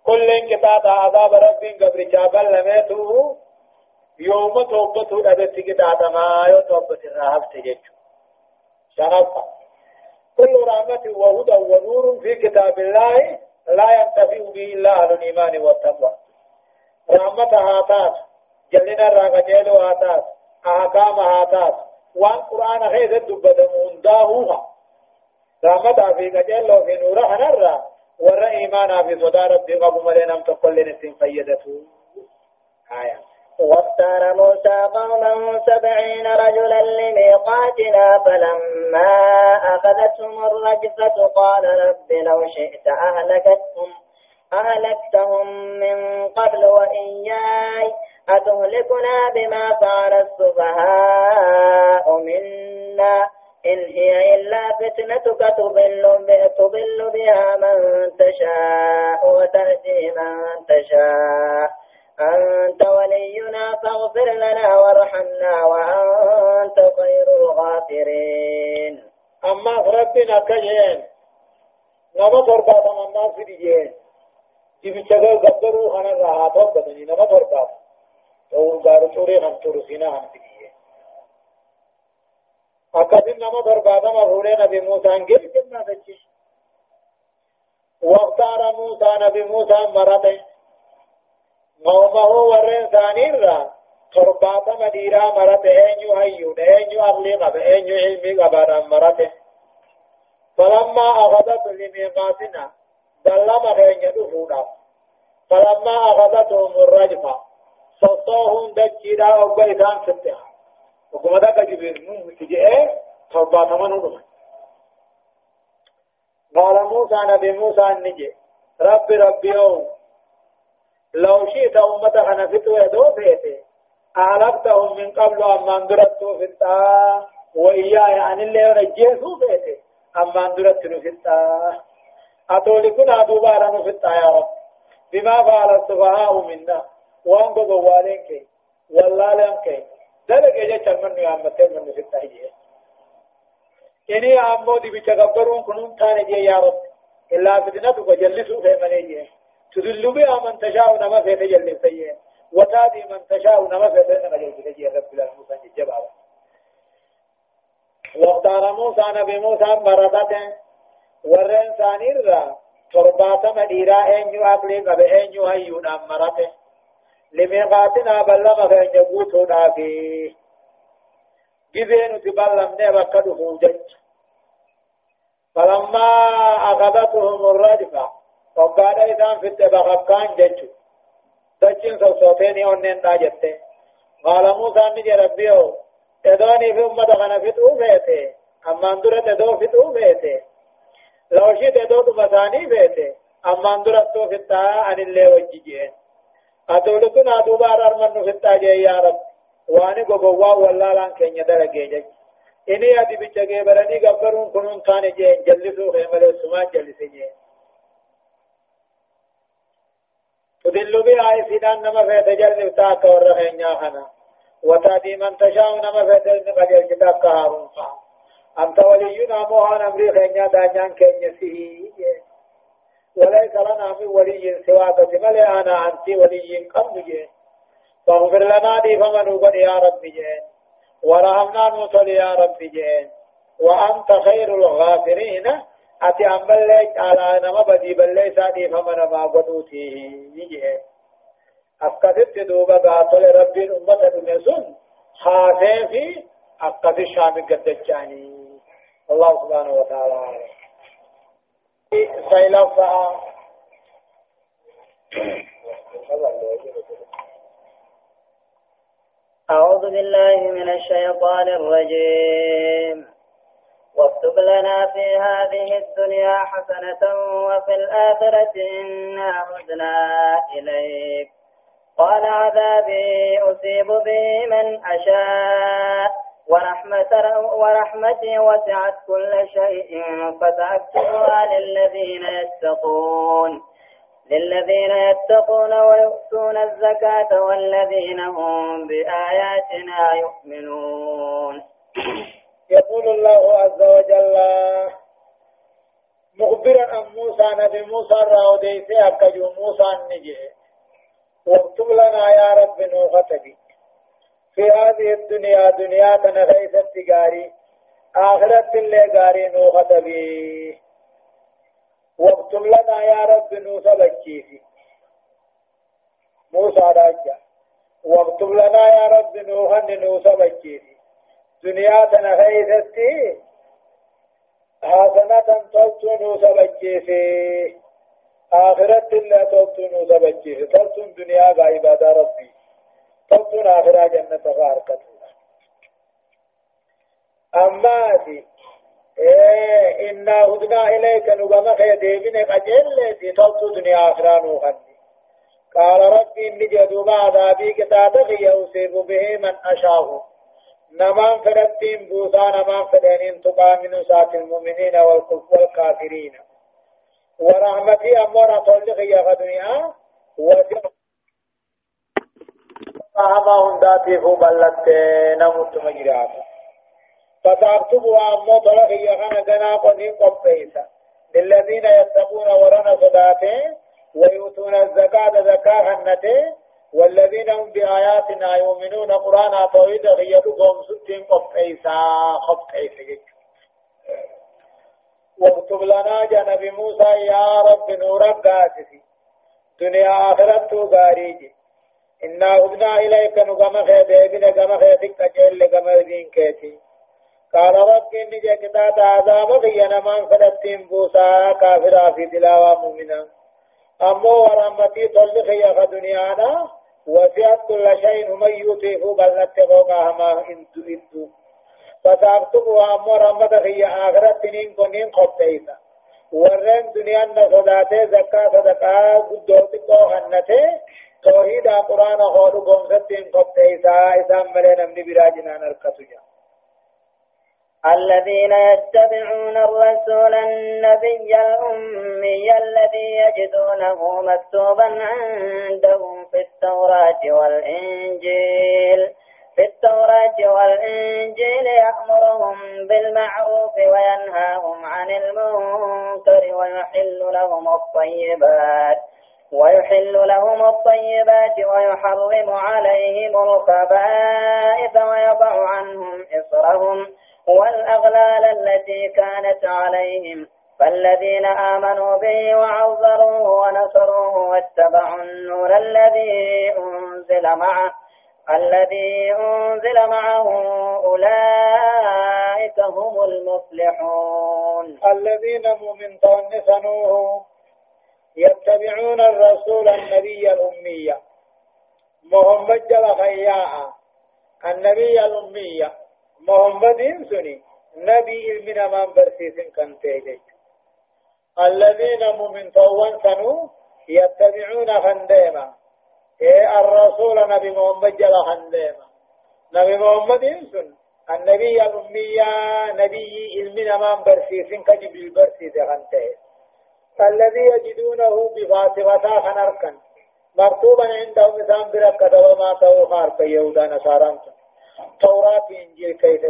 كل انقطاع عذاب ربي قبل جابل لمته يوم توبته أبت قطاع ما يوم توبة الرهب تجج. شرفا. كل رحمة وهدى ونور في كتاب الله لا ينتفع به إلا أهل الإيمان والتقوى. رحمة هاتات جلنا الرغجيل هاتات أحكام هاتات وان قرآن خيز الدبة منداهوها رحمة في قجل في نور حنرا ور إيمانا في صدى ربي قبو ملينا تقل نسين فيدته آية واختار موسى قومه سبعين رجلا لميقاتنا فلما أخذتهم الرجفة قال رب لو شئت أهلكتهم أهلكتهم من قبل وإياي أتهلكنا بما فعل السفهاء منا إن هي إلا فتنتك تضل تضل بها من تشاء وتهدي من تشاء. أنت ولينا فاغفر لنا وارحمنا وأنت خير الغافرين. أما ربنا كجين نما تربات من في ديجين. جبت شغل قدروا خنا راحات بدني نما تربات تو بارو چوري هم ترسينا هم دي أكثر نما بربادا مفهولي نبي موسى انجل جنة تجيش. واختار موسى نبي موسى مرته قومه ورين ثانيرا ترباتا مديرا مرت اينيو هيو اينيو أغلي قب اينيو علمي قبارا مرت فلما أخذت لميقاتنا دلما غين يدفونا فلما أخذتهم الرجفة صوتهم دجيرا وبيتان فتها وكما ذاك جبريل مو متجئ ترباتا منو قال موسى نبي موسى النجي ربي ربي يوم لو شئت أمة حنفت ويدو فيتي أعرفتهم من قبل أما أندرتوا في التا وإياه يعني اللي ينجيسوا فيتي أما اندرتوا في التا. أتولكنا دوبارا في التا يا رب. بما فعل السفهاء منا وان بغوالين كي والله كي. ذلك يجي چرمن نعمتين من في التا إني أمو دي بتكبرون كنون تاني يا رب. إلا فتنتك وجلسوا في منيجي تذل بها من تشاء نما في تجل سيئ وتادي من تشاء نما في تجل سيئ رب العالمين. جبال واختار موسى نبي موسى مرضته ورن ثانير را. تربات مديرا انيو اقلي قب انيو هيو نمرته لميقاتنا بلغ فين يقوتو نافي جزين تبلغ نبكا دفوجج فلما أخذتهم الرجفة. وقال إذا في التبخكان جتشو دچين سوسوتيني ونين داجته قال موسى نجي ربيو ادوني في أمة خنا فتو فيته أما اندرت ادو فتو فيته لو شئت ادو تمساني فيته أما اندرت تو فتا عن اللي وجيجين أتولكنا دوبار أرمن فتا جي يا رب واني غوغوا والله لأن كينيا درجه جي إني أدي بيچگه برني غبرون كنون كان جي جلسو خيمله سما جلسه جي تدل بها إسدان نما فيت جل تاك ورهن خنا وتادي من تشاء نما فيت قد كتاب كهارون أنت ولينا موهان أمري خينيا دانيان كينيا سيه وليس لنا من ولي سواك ملي أنا أنت ولي قم جين فاغفر لنا دي فمن وقد يا رب جين ورحمنا نوصل يا رب جين وأنت خير الغافرين ati ammallee caalaa nama badii balleessaa dhiifama namaa godhuuti jee akkasitti duuba gaatole rabbiin ummata dhume sun haasee fi akkasi shaami gaddachaanii Allah subhanahu wa ta'ala saylaffaa أعوذ بالله من الشيطان الرجيم واكتب لنا في هذه الدنيا حسنة وفي الآخرة إنا هدنا إليك. قال عذابي أصيب به من أشاء. ورحمتي وسعت كل شيء فسأكتبها للذين يتقون. للذين يتقون ويؤتون الزكاة والذين هم بآياتنا يؤمنون. يقول الله عز وجل مخبرا عن موسى نبي موسى راوديسي أكجو موسى النجي واكتب لنا يا رب نوختك في هذه الدنيا دنيا تنغيث التجاري آخرة اللي قاري نوخت بي واكتب لنا يا رب نوسى بكيفي موسى راجع. واكتب لنا يا رب نوخن نوسى بكيفي دنيا تنغيثتي حسنة تلتون سبجيسي آخرت الله تلتون سبجيسي تلتون دنيا عبادة ربي تلتون آخرة جنة غاركة أما دي إيه إنا هدنا إليك نبما خيديبين قجل تلتو دنيا آخرة نوخني قال ربي إني جدوب عذابي كتاتك يوسف به من أشاه نمان فدتين بوسا نمان فدين تقى من سات المؤمنين والكافرين. ورحمتي أمور أطلق يا غدنيا وجب صحابة ذاتي فو بلت نمت مجرات فتكتبوا أمو طلق يا غنا جنا قنين قبيسا للذين يتقون ورنا صداته ويؤتون الزكاة زكاة هنته والذين هم بآياتنا يؤمنون قرآن توحيد غيرهم ستين قف عيسى خف عيسى واكتب لنا جنب موسى يا رب نورك قاسسي. دنيا آخرت غاريج إنا هدنا إليك نقم خيدي بنا قم خيدك أجل قم دين كيتي. قال رب إني جكتات عذاب في نمان فلسطين بوسا كافرا في تلاوة مؤمنا أمو ورحمتي طلق يا دنيانا وسعت كل شيء هم يوتيه بل نتقوقها ما انتو انتو فتاكتبوا أمو رحمتك يا آخرت نين كنين قبتيسا ورن دنيا نصداته زكاة صدقاء قدوتك وغنته توحيد قرآن خورو قمستين قبتيسا إسام ملين أمني براجنا نركتجا. الذين يتبعون الرسول النبي الأمي الذي يجدونه مكتوبا عندهم في التوراة والإنجيل. في التوراة والإنجيل يأمرهم بالمعروف وينهاهم عن المنكر ويحل لهم الطيبات. ويحل لهم الطيبات ويحرم عليهم الخبائث ويضع عنهم إصرهم والأغلال التي كانت عليهم. فالذين آمنوا به وعذروه ونصروه واتبعوا النور الذي أنزل معه الذي أنزل معه أولئك هم المفلحون. الذين مؤمن تونسنوه يتبعون الرسول النبي الأمية. محمد جل خياء النبي الأمية. محمد سني نبي من من برسيس كان تيجي الذين مؤمن طوان سنو يتبعون خنديما. إيه الرسول نبي محمد جل خنديما. نبي محمد سن النبي الأمية نبي من من برسيس كجبل برسيس خنديما الذي يجدونه بفاتغة خنركا مكتوبا عندهم إسان بركة وما توخار في يهودا نصارى. توراة إنجيل كيف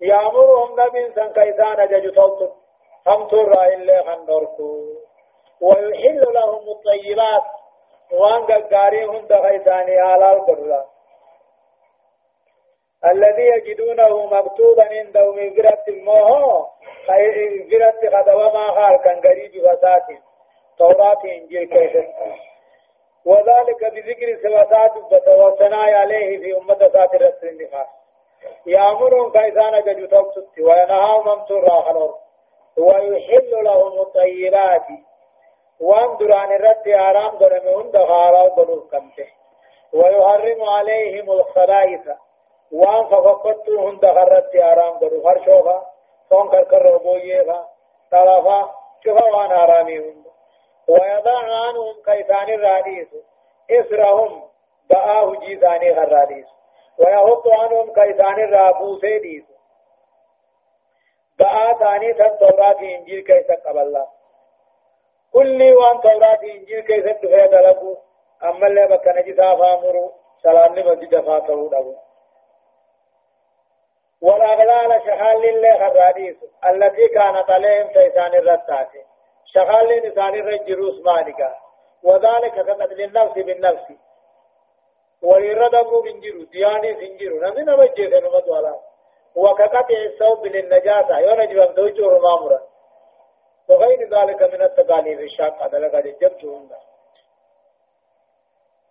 يأمرهم نبي سن كيسان جج توت هم ترى إلا خندركو ويحل لهم الطيبات. وان قاريهم دخيساني على القرى الذي يجدونه مكتوبا عندهم فرت الموه فرت خدوة ما خال كان قريب فسات توراة إنجيل كيف؟ وذلك بذكر سواسات وثناء عليه في أمة ذات رسل النفاس يأمرهم كيسان ججو توبت وينهاهم من ترى خلور ويحل لهم الطيبات. وان دران الرد آرام درمهم دخارا وبنوه كمته. ويحرم عليهم الخبائث. وان ففقدتو هند غرت آرام درو فرشوفا فون كركر بويفا طرفا شوفا وان آرامي هند. ويضع عنهم كيسان الراديس إسرهم بآه جيزاني غراديس ويهط عنهم كيسان الرابوسي ديس بآ ثاني تن توراة إنجيل كيسا قبل الله كل وان توراة إنجيل كيسا تفيد لكو أما اللي بكنا جسا فامرو سلام لمجد فاترو دبو والأغلال شغال لله الراديس التي كانت عليهم تيسان الرتات شغال لنسان الرجروس مالكا وذلك كقتل النفس بالنفس. ولردم من جرو دياني سنجرو. نمي نمجي سنمت ولا وكقطع الثوب للنجاسة. يونجب أن توجه مامورا. وغير ذلك من التقاليد الشاقة. لقد جبتهم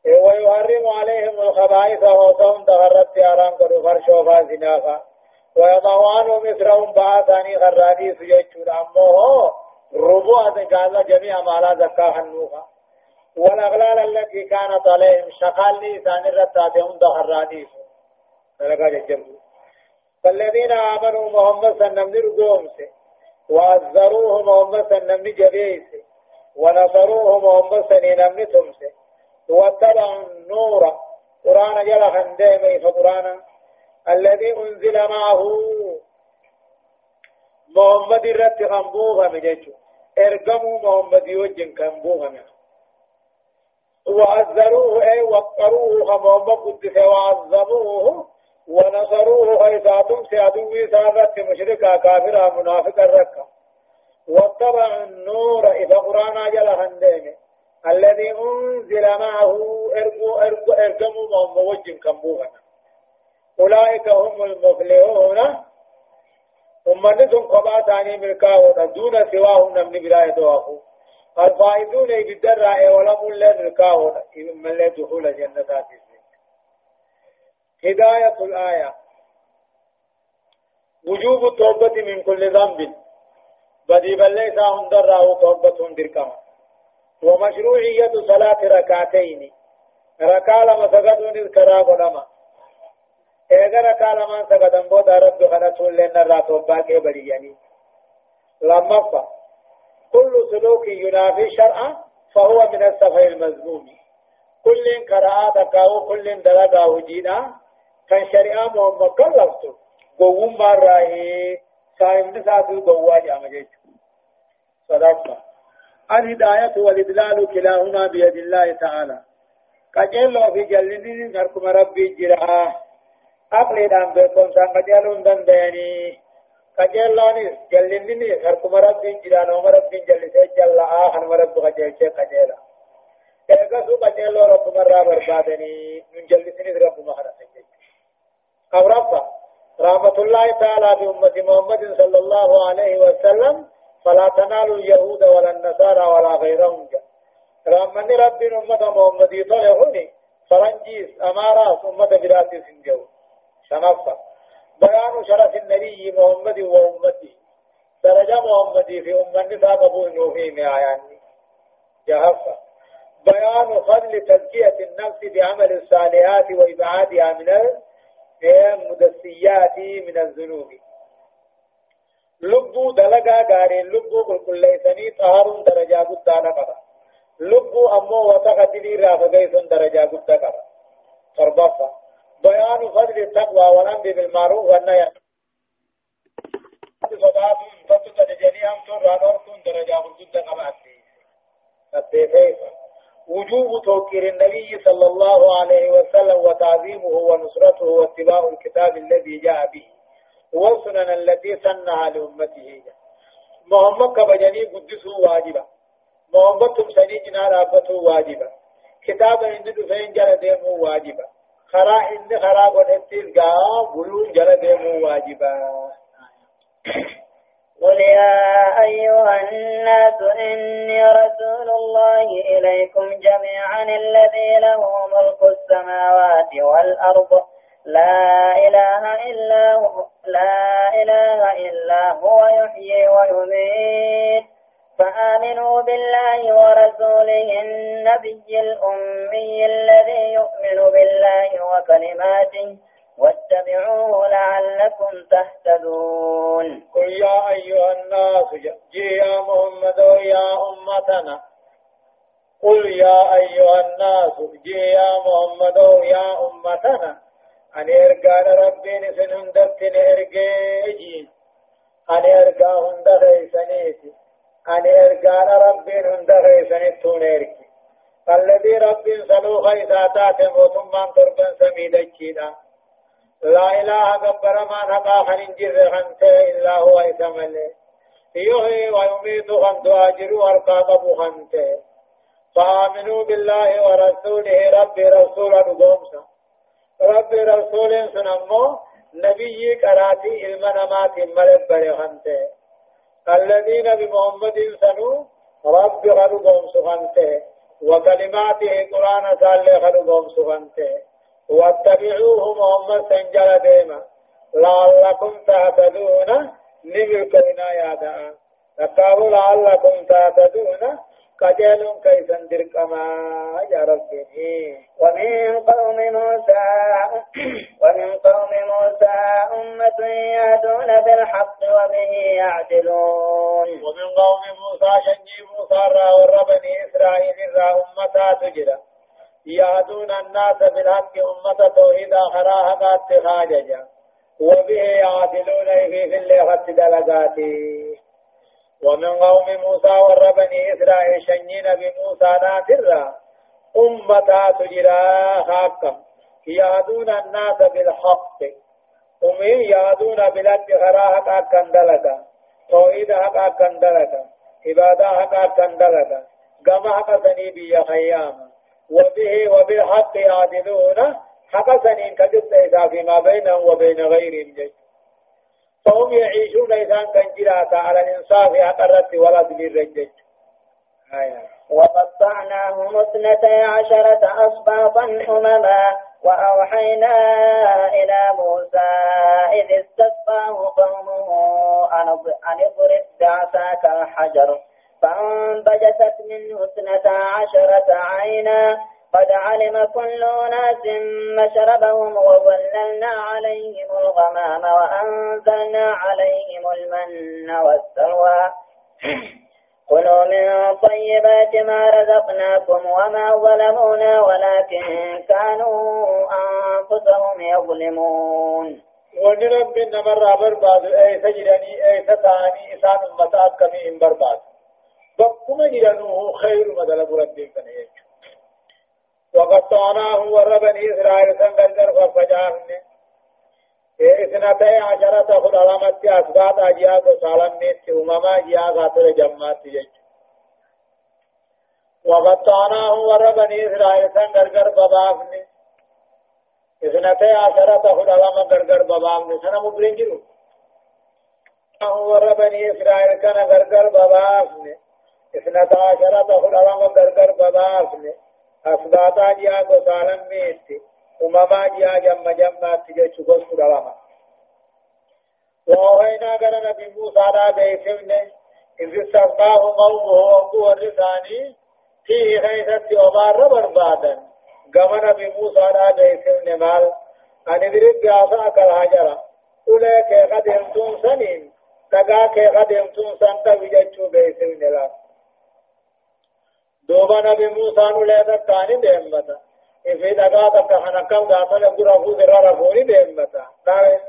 ويحرم عليهم الخبائث وصوم تغرت أرام كدو فرشوفا زنافا. ويضعوان مثلهم بعثاني غراني سجيشون أمه. ربوع قال جميع ما لا زكاة حنوخا والأغلال التي كانت عليهم شقال الرتاتهم دغراني فلقى جمعوا فالذين آمنوا محمد سنم نرقوم سي. وعذروه محمد سنم نجبيه سي. ونصروه محمد سنم نتم سي. واتبعوا النور. قرآن جل خندامي فقرآن الذي أنزل معه. محمد رت خنبوها مجيشو ارقموا محمد يوجن خنبوها وعذروه أي وقروه محمد قدس وعظموه. ونصروه خيساتم سيادوي سارت مشركا كافرا منافقا ركا. واتبعوا النور إذا قرآن جل خندامي الذي أنزل معه ارقموا محمد وجن خنبوها أولئك هم المفلحون. أمنتهم قبا ثاني ملكا دون سواهم نمن بلا يدوافو الفائزون بالدرع ولم للركاو من لا دخول جنة هداية الآية. وجوب التوبة من كل ذنب. بدي بليس هندر توبة دركما. ومشروعية صلاة ركعتين. ركع لما سجدون الكرا اذا ركع لما سجدن بود رب خنسول لنا راتوبا کے بڑی لما فا كل سلوك ينافي شرعا فهو من السفه المذموم كل قراءة كاو كل دلقا وجينا كان شريعة محمد كلفتو قوم مراه سائم نساتو قوة جامجيت صدقنا الهداية والإدلال كلاهما بيد الله تعالى قجل في جلني نركم ربي جرا أقلي دام بكم سان قجلون دندني قجلوني جلني نركم ربي جرا نوم ربي جلسي جل آخر رب قجل شيء قجلا إذا سو قجل رب مرة بربادني من جلسني رب مهرة أورفا رحمة الله تعالى بأمة محمد صلى الله عليه وسلم فلا تنالوا اليهود ولا النصارى ولا غيرهم رامني ربي أمة محمد يطلعوني فرنجيس أمارات أمة براتي سنجو شنفة بيان شرف النبي محمد وأمته درجة محمد في أمة النساء قبول نوفي معياني جهفة بيان فضل تزكية النفس بعمل الصالحات وإبعادها من المدسيات من الذنوب. لبو دلقا غارين لبو قل كل ليسني طهر درجة قد قبا لبو أمو وتقتلي رافقيس درجة قد قبا تربطة بيان فضل التقوى والأمر بالمعروف والنهي قبا وجوب توقير النبي صلى الله عليه وسلم وتعظيمه ونصرته واتباع الكتاب الذي جاء به والسنن التي سنها لأمته. محمد كبجني قدسه واجبا. محمد تمسني جنا رابطه واجبا. كتاب إن دفين جل واجبا. خرا إن خرا قدتيز قا بلون جل ديمو واجبا. قل يا أيها الناس إني رسول الله إليكم جميعا الذي له ملك السماوات والأرض. لا إله إلا هو لا إله إلا هو يحيي ويميت. فآمنوا بالله ورسوله النبي الأمي الذي يؤمن بالله وكلماته واتبعوه لعلكم تهتدون. قل يا أيها الناس جي يا محمد يا أمتنا. قل يا أيها الناس جي يا محمد يا أمتنا. أن إرقان ربي نسن هندتن إرقيجين أن إرقا هند غيسانيتي أن إرقان ربي هند غيسانيتون إرقي الذي ربي سلو خيساتات موتمان تربن سميدجينا لا إله قبر ما نقا خنجر خنته إلا هو إسمله يحيي ويميت خنت أجر والقاقب خنته فآمنوا بالله ورسوله رب رسول نقومسا رب رسول سنمو نبي قراتي علم نمات ملك برخنته الذين بمحمد سنو رب غرقهم سخنته وكلماته قرآن سال غرقهم سخنته. واتبعوه محمد سنجل ديما. لعلكم تهتدون نملكنا يا دعا تقابل لعلكم تهتدون قجل كيف دركما يا ربي. ومن قوم موسى ومن قوم موسى أمة يهدون بالحق وبه يعدلون. ومن قوم موسى شنجي موسى را وربني إسرائيل را أمتا تجرى. يهدون الناس بالحق أمة توحيد آخراها قد وبه يعدلون في اللي خط دلقاته. ومن قوم موسى وربني إسرائيل شنين بموسى ناترا أمة تجرى حقا يهدون الناس بالحق. أمين يهدون بلاد خراها حقا دلقا توحيد حقا دلقا عبادة حقا دلقا قم حقا سنيبي خياما وبه وبالحق يعدلون حق سنين كجبت إذا فيما بينهم وبين غيرهم. جيد فهم يعيشون إذا كان جراتا على الإنصاف أقرت ولا جيد آية. وقطعناهم اثنتي عشرة أصباطا أمما وأوحينا إلى موسى إذ استسقاه قومه أن اضرب بعصاك الحجر فانبجست منه اثنتا عشرة عينا قد علم كل أناس مشربهم وظللنا عليهم الغمام وأنزلنا عليهم المن والسلوى. كلوا من طيبات ما رزقناكم وما ظلمونا ولكن كانوا أنفسهم يظلمون. وني رب نمر برباد أي سجدني أي ستاني انسان امتات كمي برباد. بكما جرنوه خير مدل ربي كنه وقطعناه ور بني إسرائيل سنگر ففجاهن إثنتي عشرة خد علامات أسباب أجياد وسالم نيت أمما جيا غاتر جمعات يج وقطعناه ور بني إسرائيل سن غرغر ببافن إثنتي عشرة علامة غرغر ببافن سنة مبرنجلو ور بني إسرائيل كان غرغر ببافن اثنتا عشرة علامة غرغر ببافن أسباب أجياد وسالم نيت ومما جاء جم جمع تجي شغل سلامة وأوهينا قال نبي موسى لا بيسمنا إذ استسقاه قومه وقوة الرساني فيه خيثت أمار بربادا قام نبي موسى لا بيسمنا مال أن ادرك بعصاك الحجرة أولئك قد يمتون سنين تقاك قد يمتون سنتا بججو بيسمنا لا دوبا نبي موسى نولي تكاني ديمتا في دقا تكا حنكم غافل قرى فوز را رفوني ديمتا ناري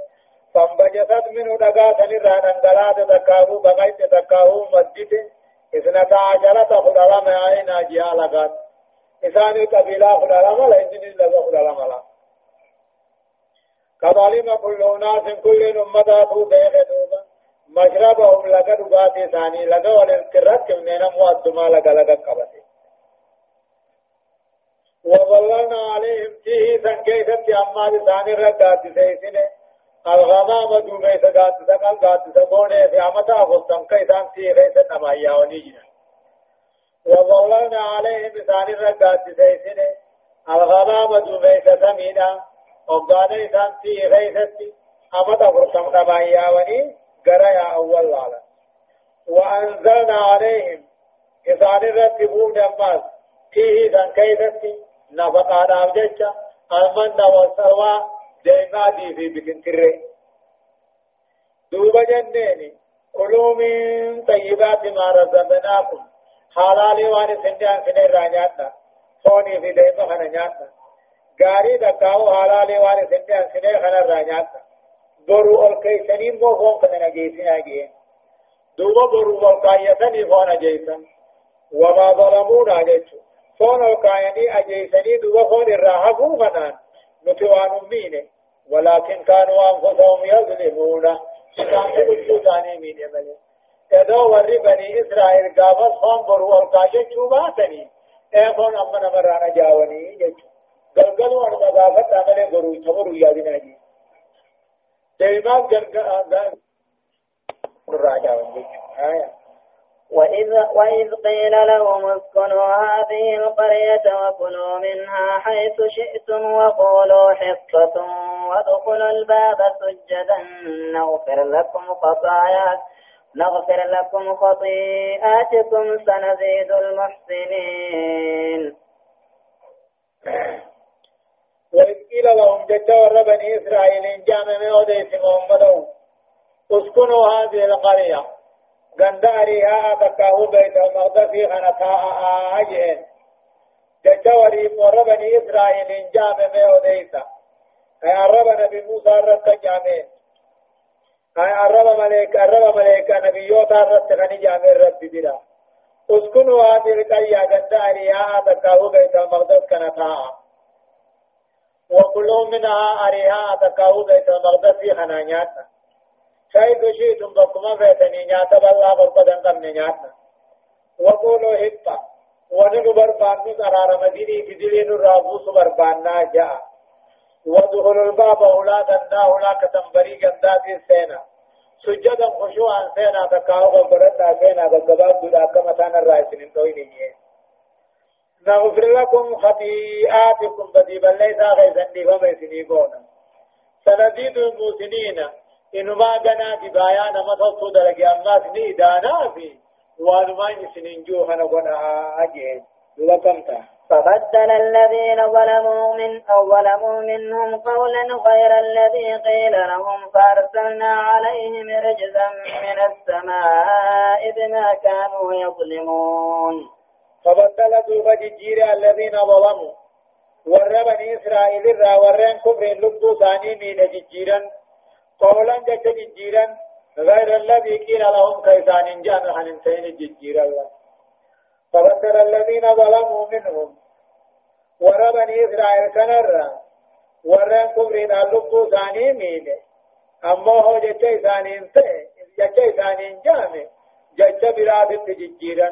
فانبجست منه دقا سنرى ننقلات تكاهو بغيت تكاهو مسجد اثنتا عشرة خلالة معين اجيها لغات إساني قبيلة خلالة ملا إنجن لغا خلالة ملا۔ كظالم كل أناس كل أمتاتو بيغ دوبا مشربهم لغا دقاتي ثاني لغا والانقرات كمنين مؤدما لغا لغا قبتي وظللنا عليهم فيه سنكيسة أما لسان الرقات سيسنة. الغمام دوبي سقات سقال قات سقوني في عمتا فستم كيسان في غيسة نمايا ونيجنا وظللنا عليهم لسان الرقات سيسنة. الغمام دوبي سسمينا وقال إسان في غيسة أمتا فستم نمايا وني. قرأ أول لالا وأنزلنا عليهم إسان الرقبون أماس فيه سنكيسة نفقا دام جچا المن والسلوى ديما دي في بكنتره دوبا جنيني كلوا من طيبات ما رزقناكم حلال وان سندان سنه رانياتا فوني في ديما خنا نياتا غاري دکاو حلال وان سندان سنه خنا رانياتا برو الكيسنين مو فون كنا جيسين اگيه دوبا برو الكايسني فون جيسن وما ظلمونا جيسن فون وكايني أجيسني دو فون الراحة فنان نتوان مين ولكن كانوا أنفسهم يظلمون كانوا وجوداني مين يملي ادو ور بني اسرائيل قابل فون برو القاجة چوباتني اے فون امنا مرانا جاوني جچ گلگل ور مضافت عمل برو تمرو یادنا جی دیمات گلگل راجا ونجي آیا وإذ, وإذ قيل لهم اسكنوا هذه القرية وكلوا منها حيث شئتم وقولوا حصة وادخلوا الباب سجدا. نغفر لكم خطاياكم نغفر لكم خطيئاتكم سنزيد المحسنين. وإذ قيل لهم جد بني إسرائيل جامع من محمد اسكنوا هذه القرية. غنداريها تكاهو بيت المقدس خنفاء آجئن ججوري وربني إسرائيل جامع ميوديسا أي عرب نبي موسى رت جامع۔ أي عرب ملك عرب ملك نبيوتا رت غني جامع رب بلا اسكنوا هذه القرية غنداريها تكاهو بيت المقدس خنفاء وكلوا منها أريها تكاهو بيت خنانياتا حيث شئتم بكما فيتني نياتا بالله بربدن قم نياتا وقولوا هبا وننو بربان نسرار مديني كدلين الرابوس برباننا جاء ودخلوا الباب أولادا نا أولا كتنبري قندات السينة سجدا خشوعا سينا تكاو قبرتا سينا قباب دودا كما تانا الرئيسين تويني نغفر لكم خطيئاتكم بدي بل ليس غيثني فما يسنيقونا سنزيد الموسنين إنما قنا ببايان متصو درقي أماس نيدانا في. وانما يسنين جوهنا قنا أجين لكمتا فبدل الذين ظلموا من أو ظلموا منهم قولا غير الذي قيل لهم فأرسلنا عليهم رجزا من السماء بما كانوا يظلمون. فبدل دوبا جيرا الذين ظلموا. ور بني إسرائيل را ورين كفر لبدو ثاني من جيرا قولا جت جيرا غير الذي قيل لهم كيسان جان حننتين جيرا الله فبدل الذين ظلموا منهم. ور بني إسرائيل كنرا ورن كبرين اللبو ثاني مين أما هو جتة ثاني انت جتة ثاني جامع جتة براد تجيرا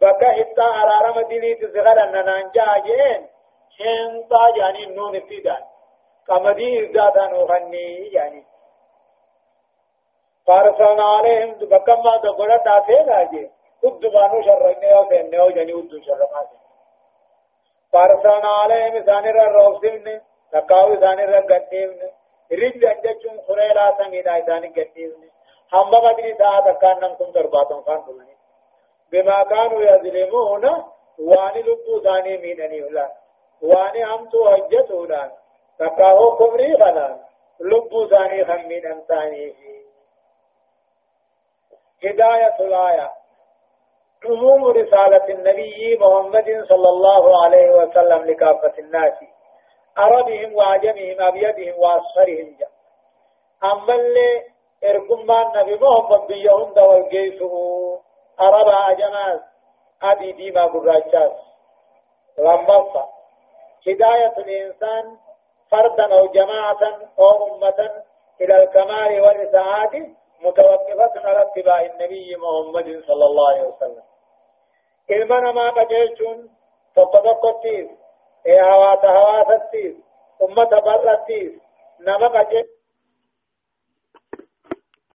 بكا حتى أرارم ديني تزغر أننا جاجين حنطا يعني نون ابتداء قمدي إزدادا نغني يعني فارسلنا عليهم بكما ما دبرت آتين آجين ود بانو شرنه أو فنه أو جني ود شرما فارسلنا عليهم ثاني را روسمن تقاو ثاني را غديمن رج انجچون خريلا سميدا ثاني غديمن هم بدري دا تکان نم كم درباتم فان بلني بما كانوا يظلمون واني لبو ثاني مينني ولا واني هم تو حجتو دان تقاو كبري خنا لبو ثاني خمين انتاني هداية الآية. عموم رسالة النبي محمد صلى الله عليه وسلم لكافة الناس عربهم وعجمهم أبيضهم وأصفرهم. جاء أما اللي إركم ما النبي محمد بيهن دول جيسه عرب عجمات أبي ديما براجات لما هداية الإنسان فردا أو جماعة أو أمة إلى الكمال والسعادة متوقفة على اتباع النبي محمد صلى الله عليه وسلم ilma namaa qajeelchuun tokko tokkottiif hawaasa hawaasattiif ummata bal'attiif nama qajeelchu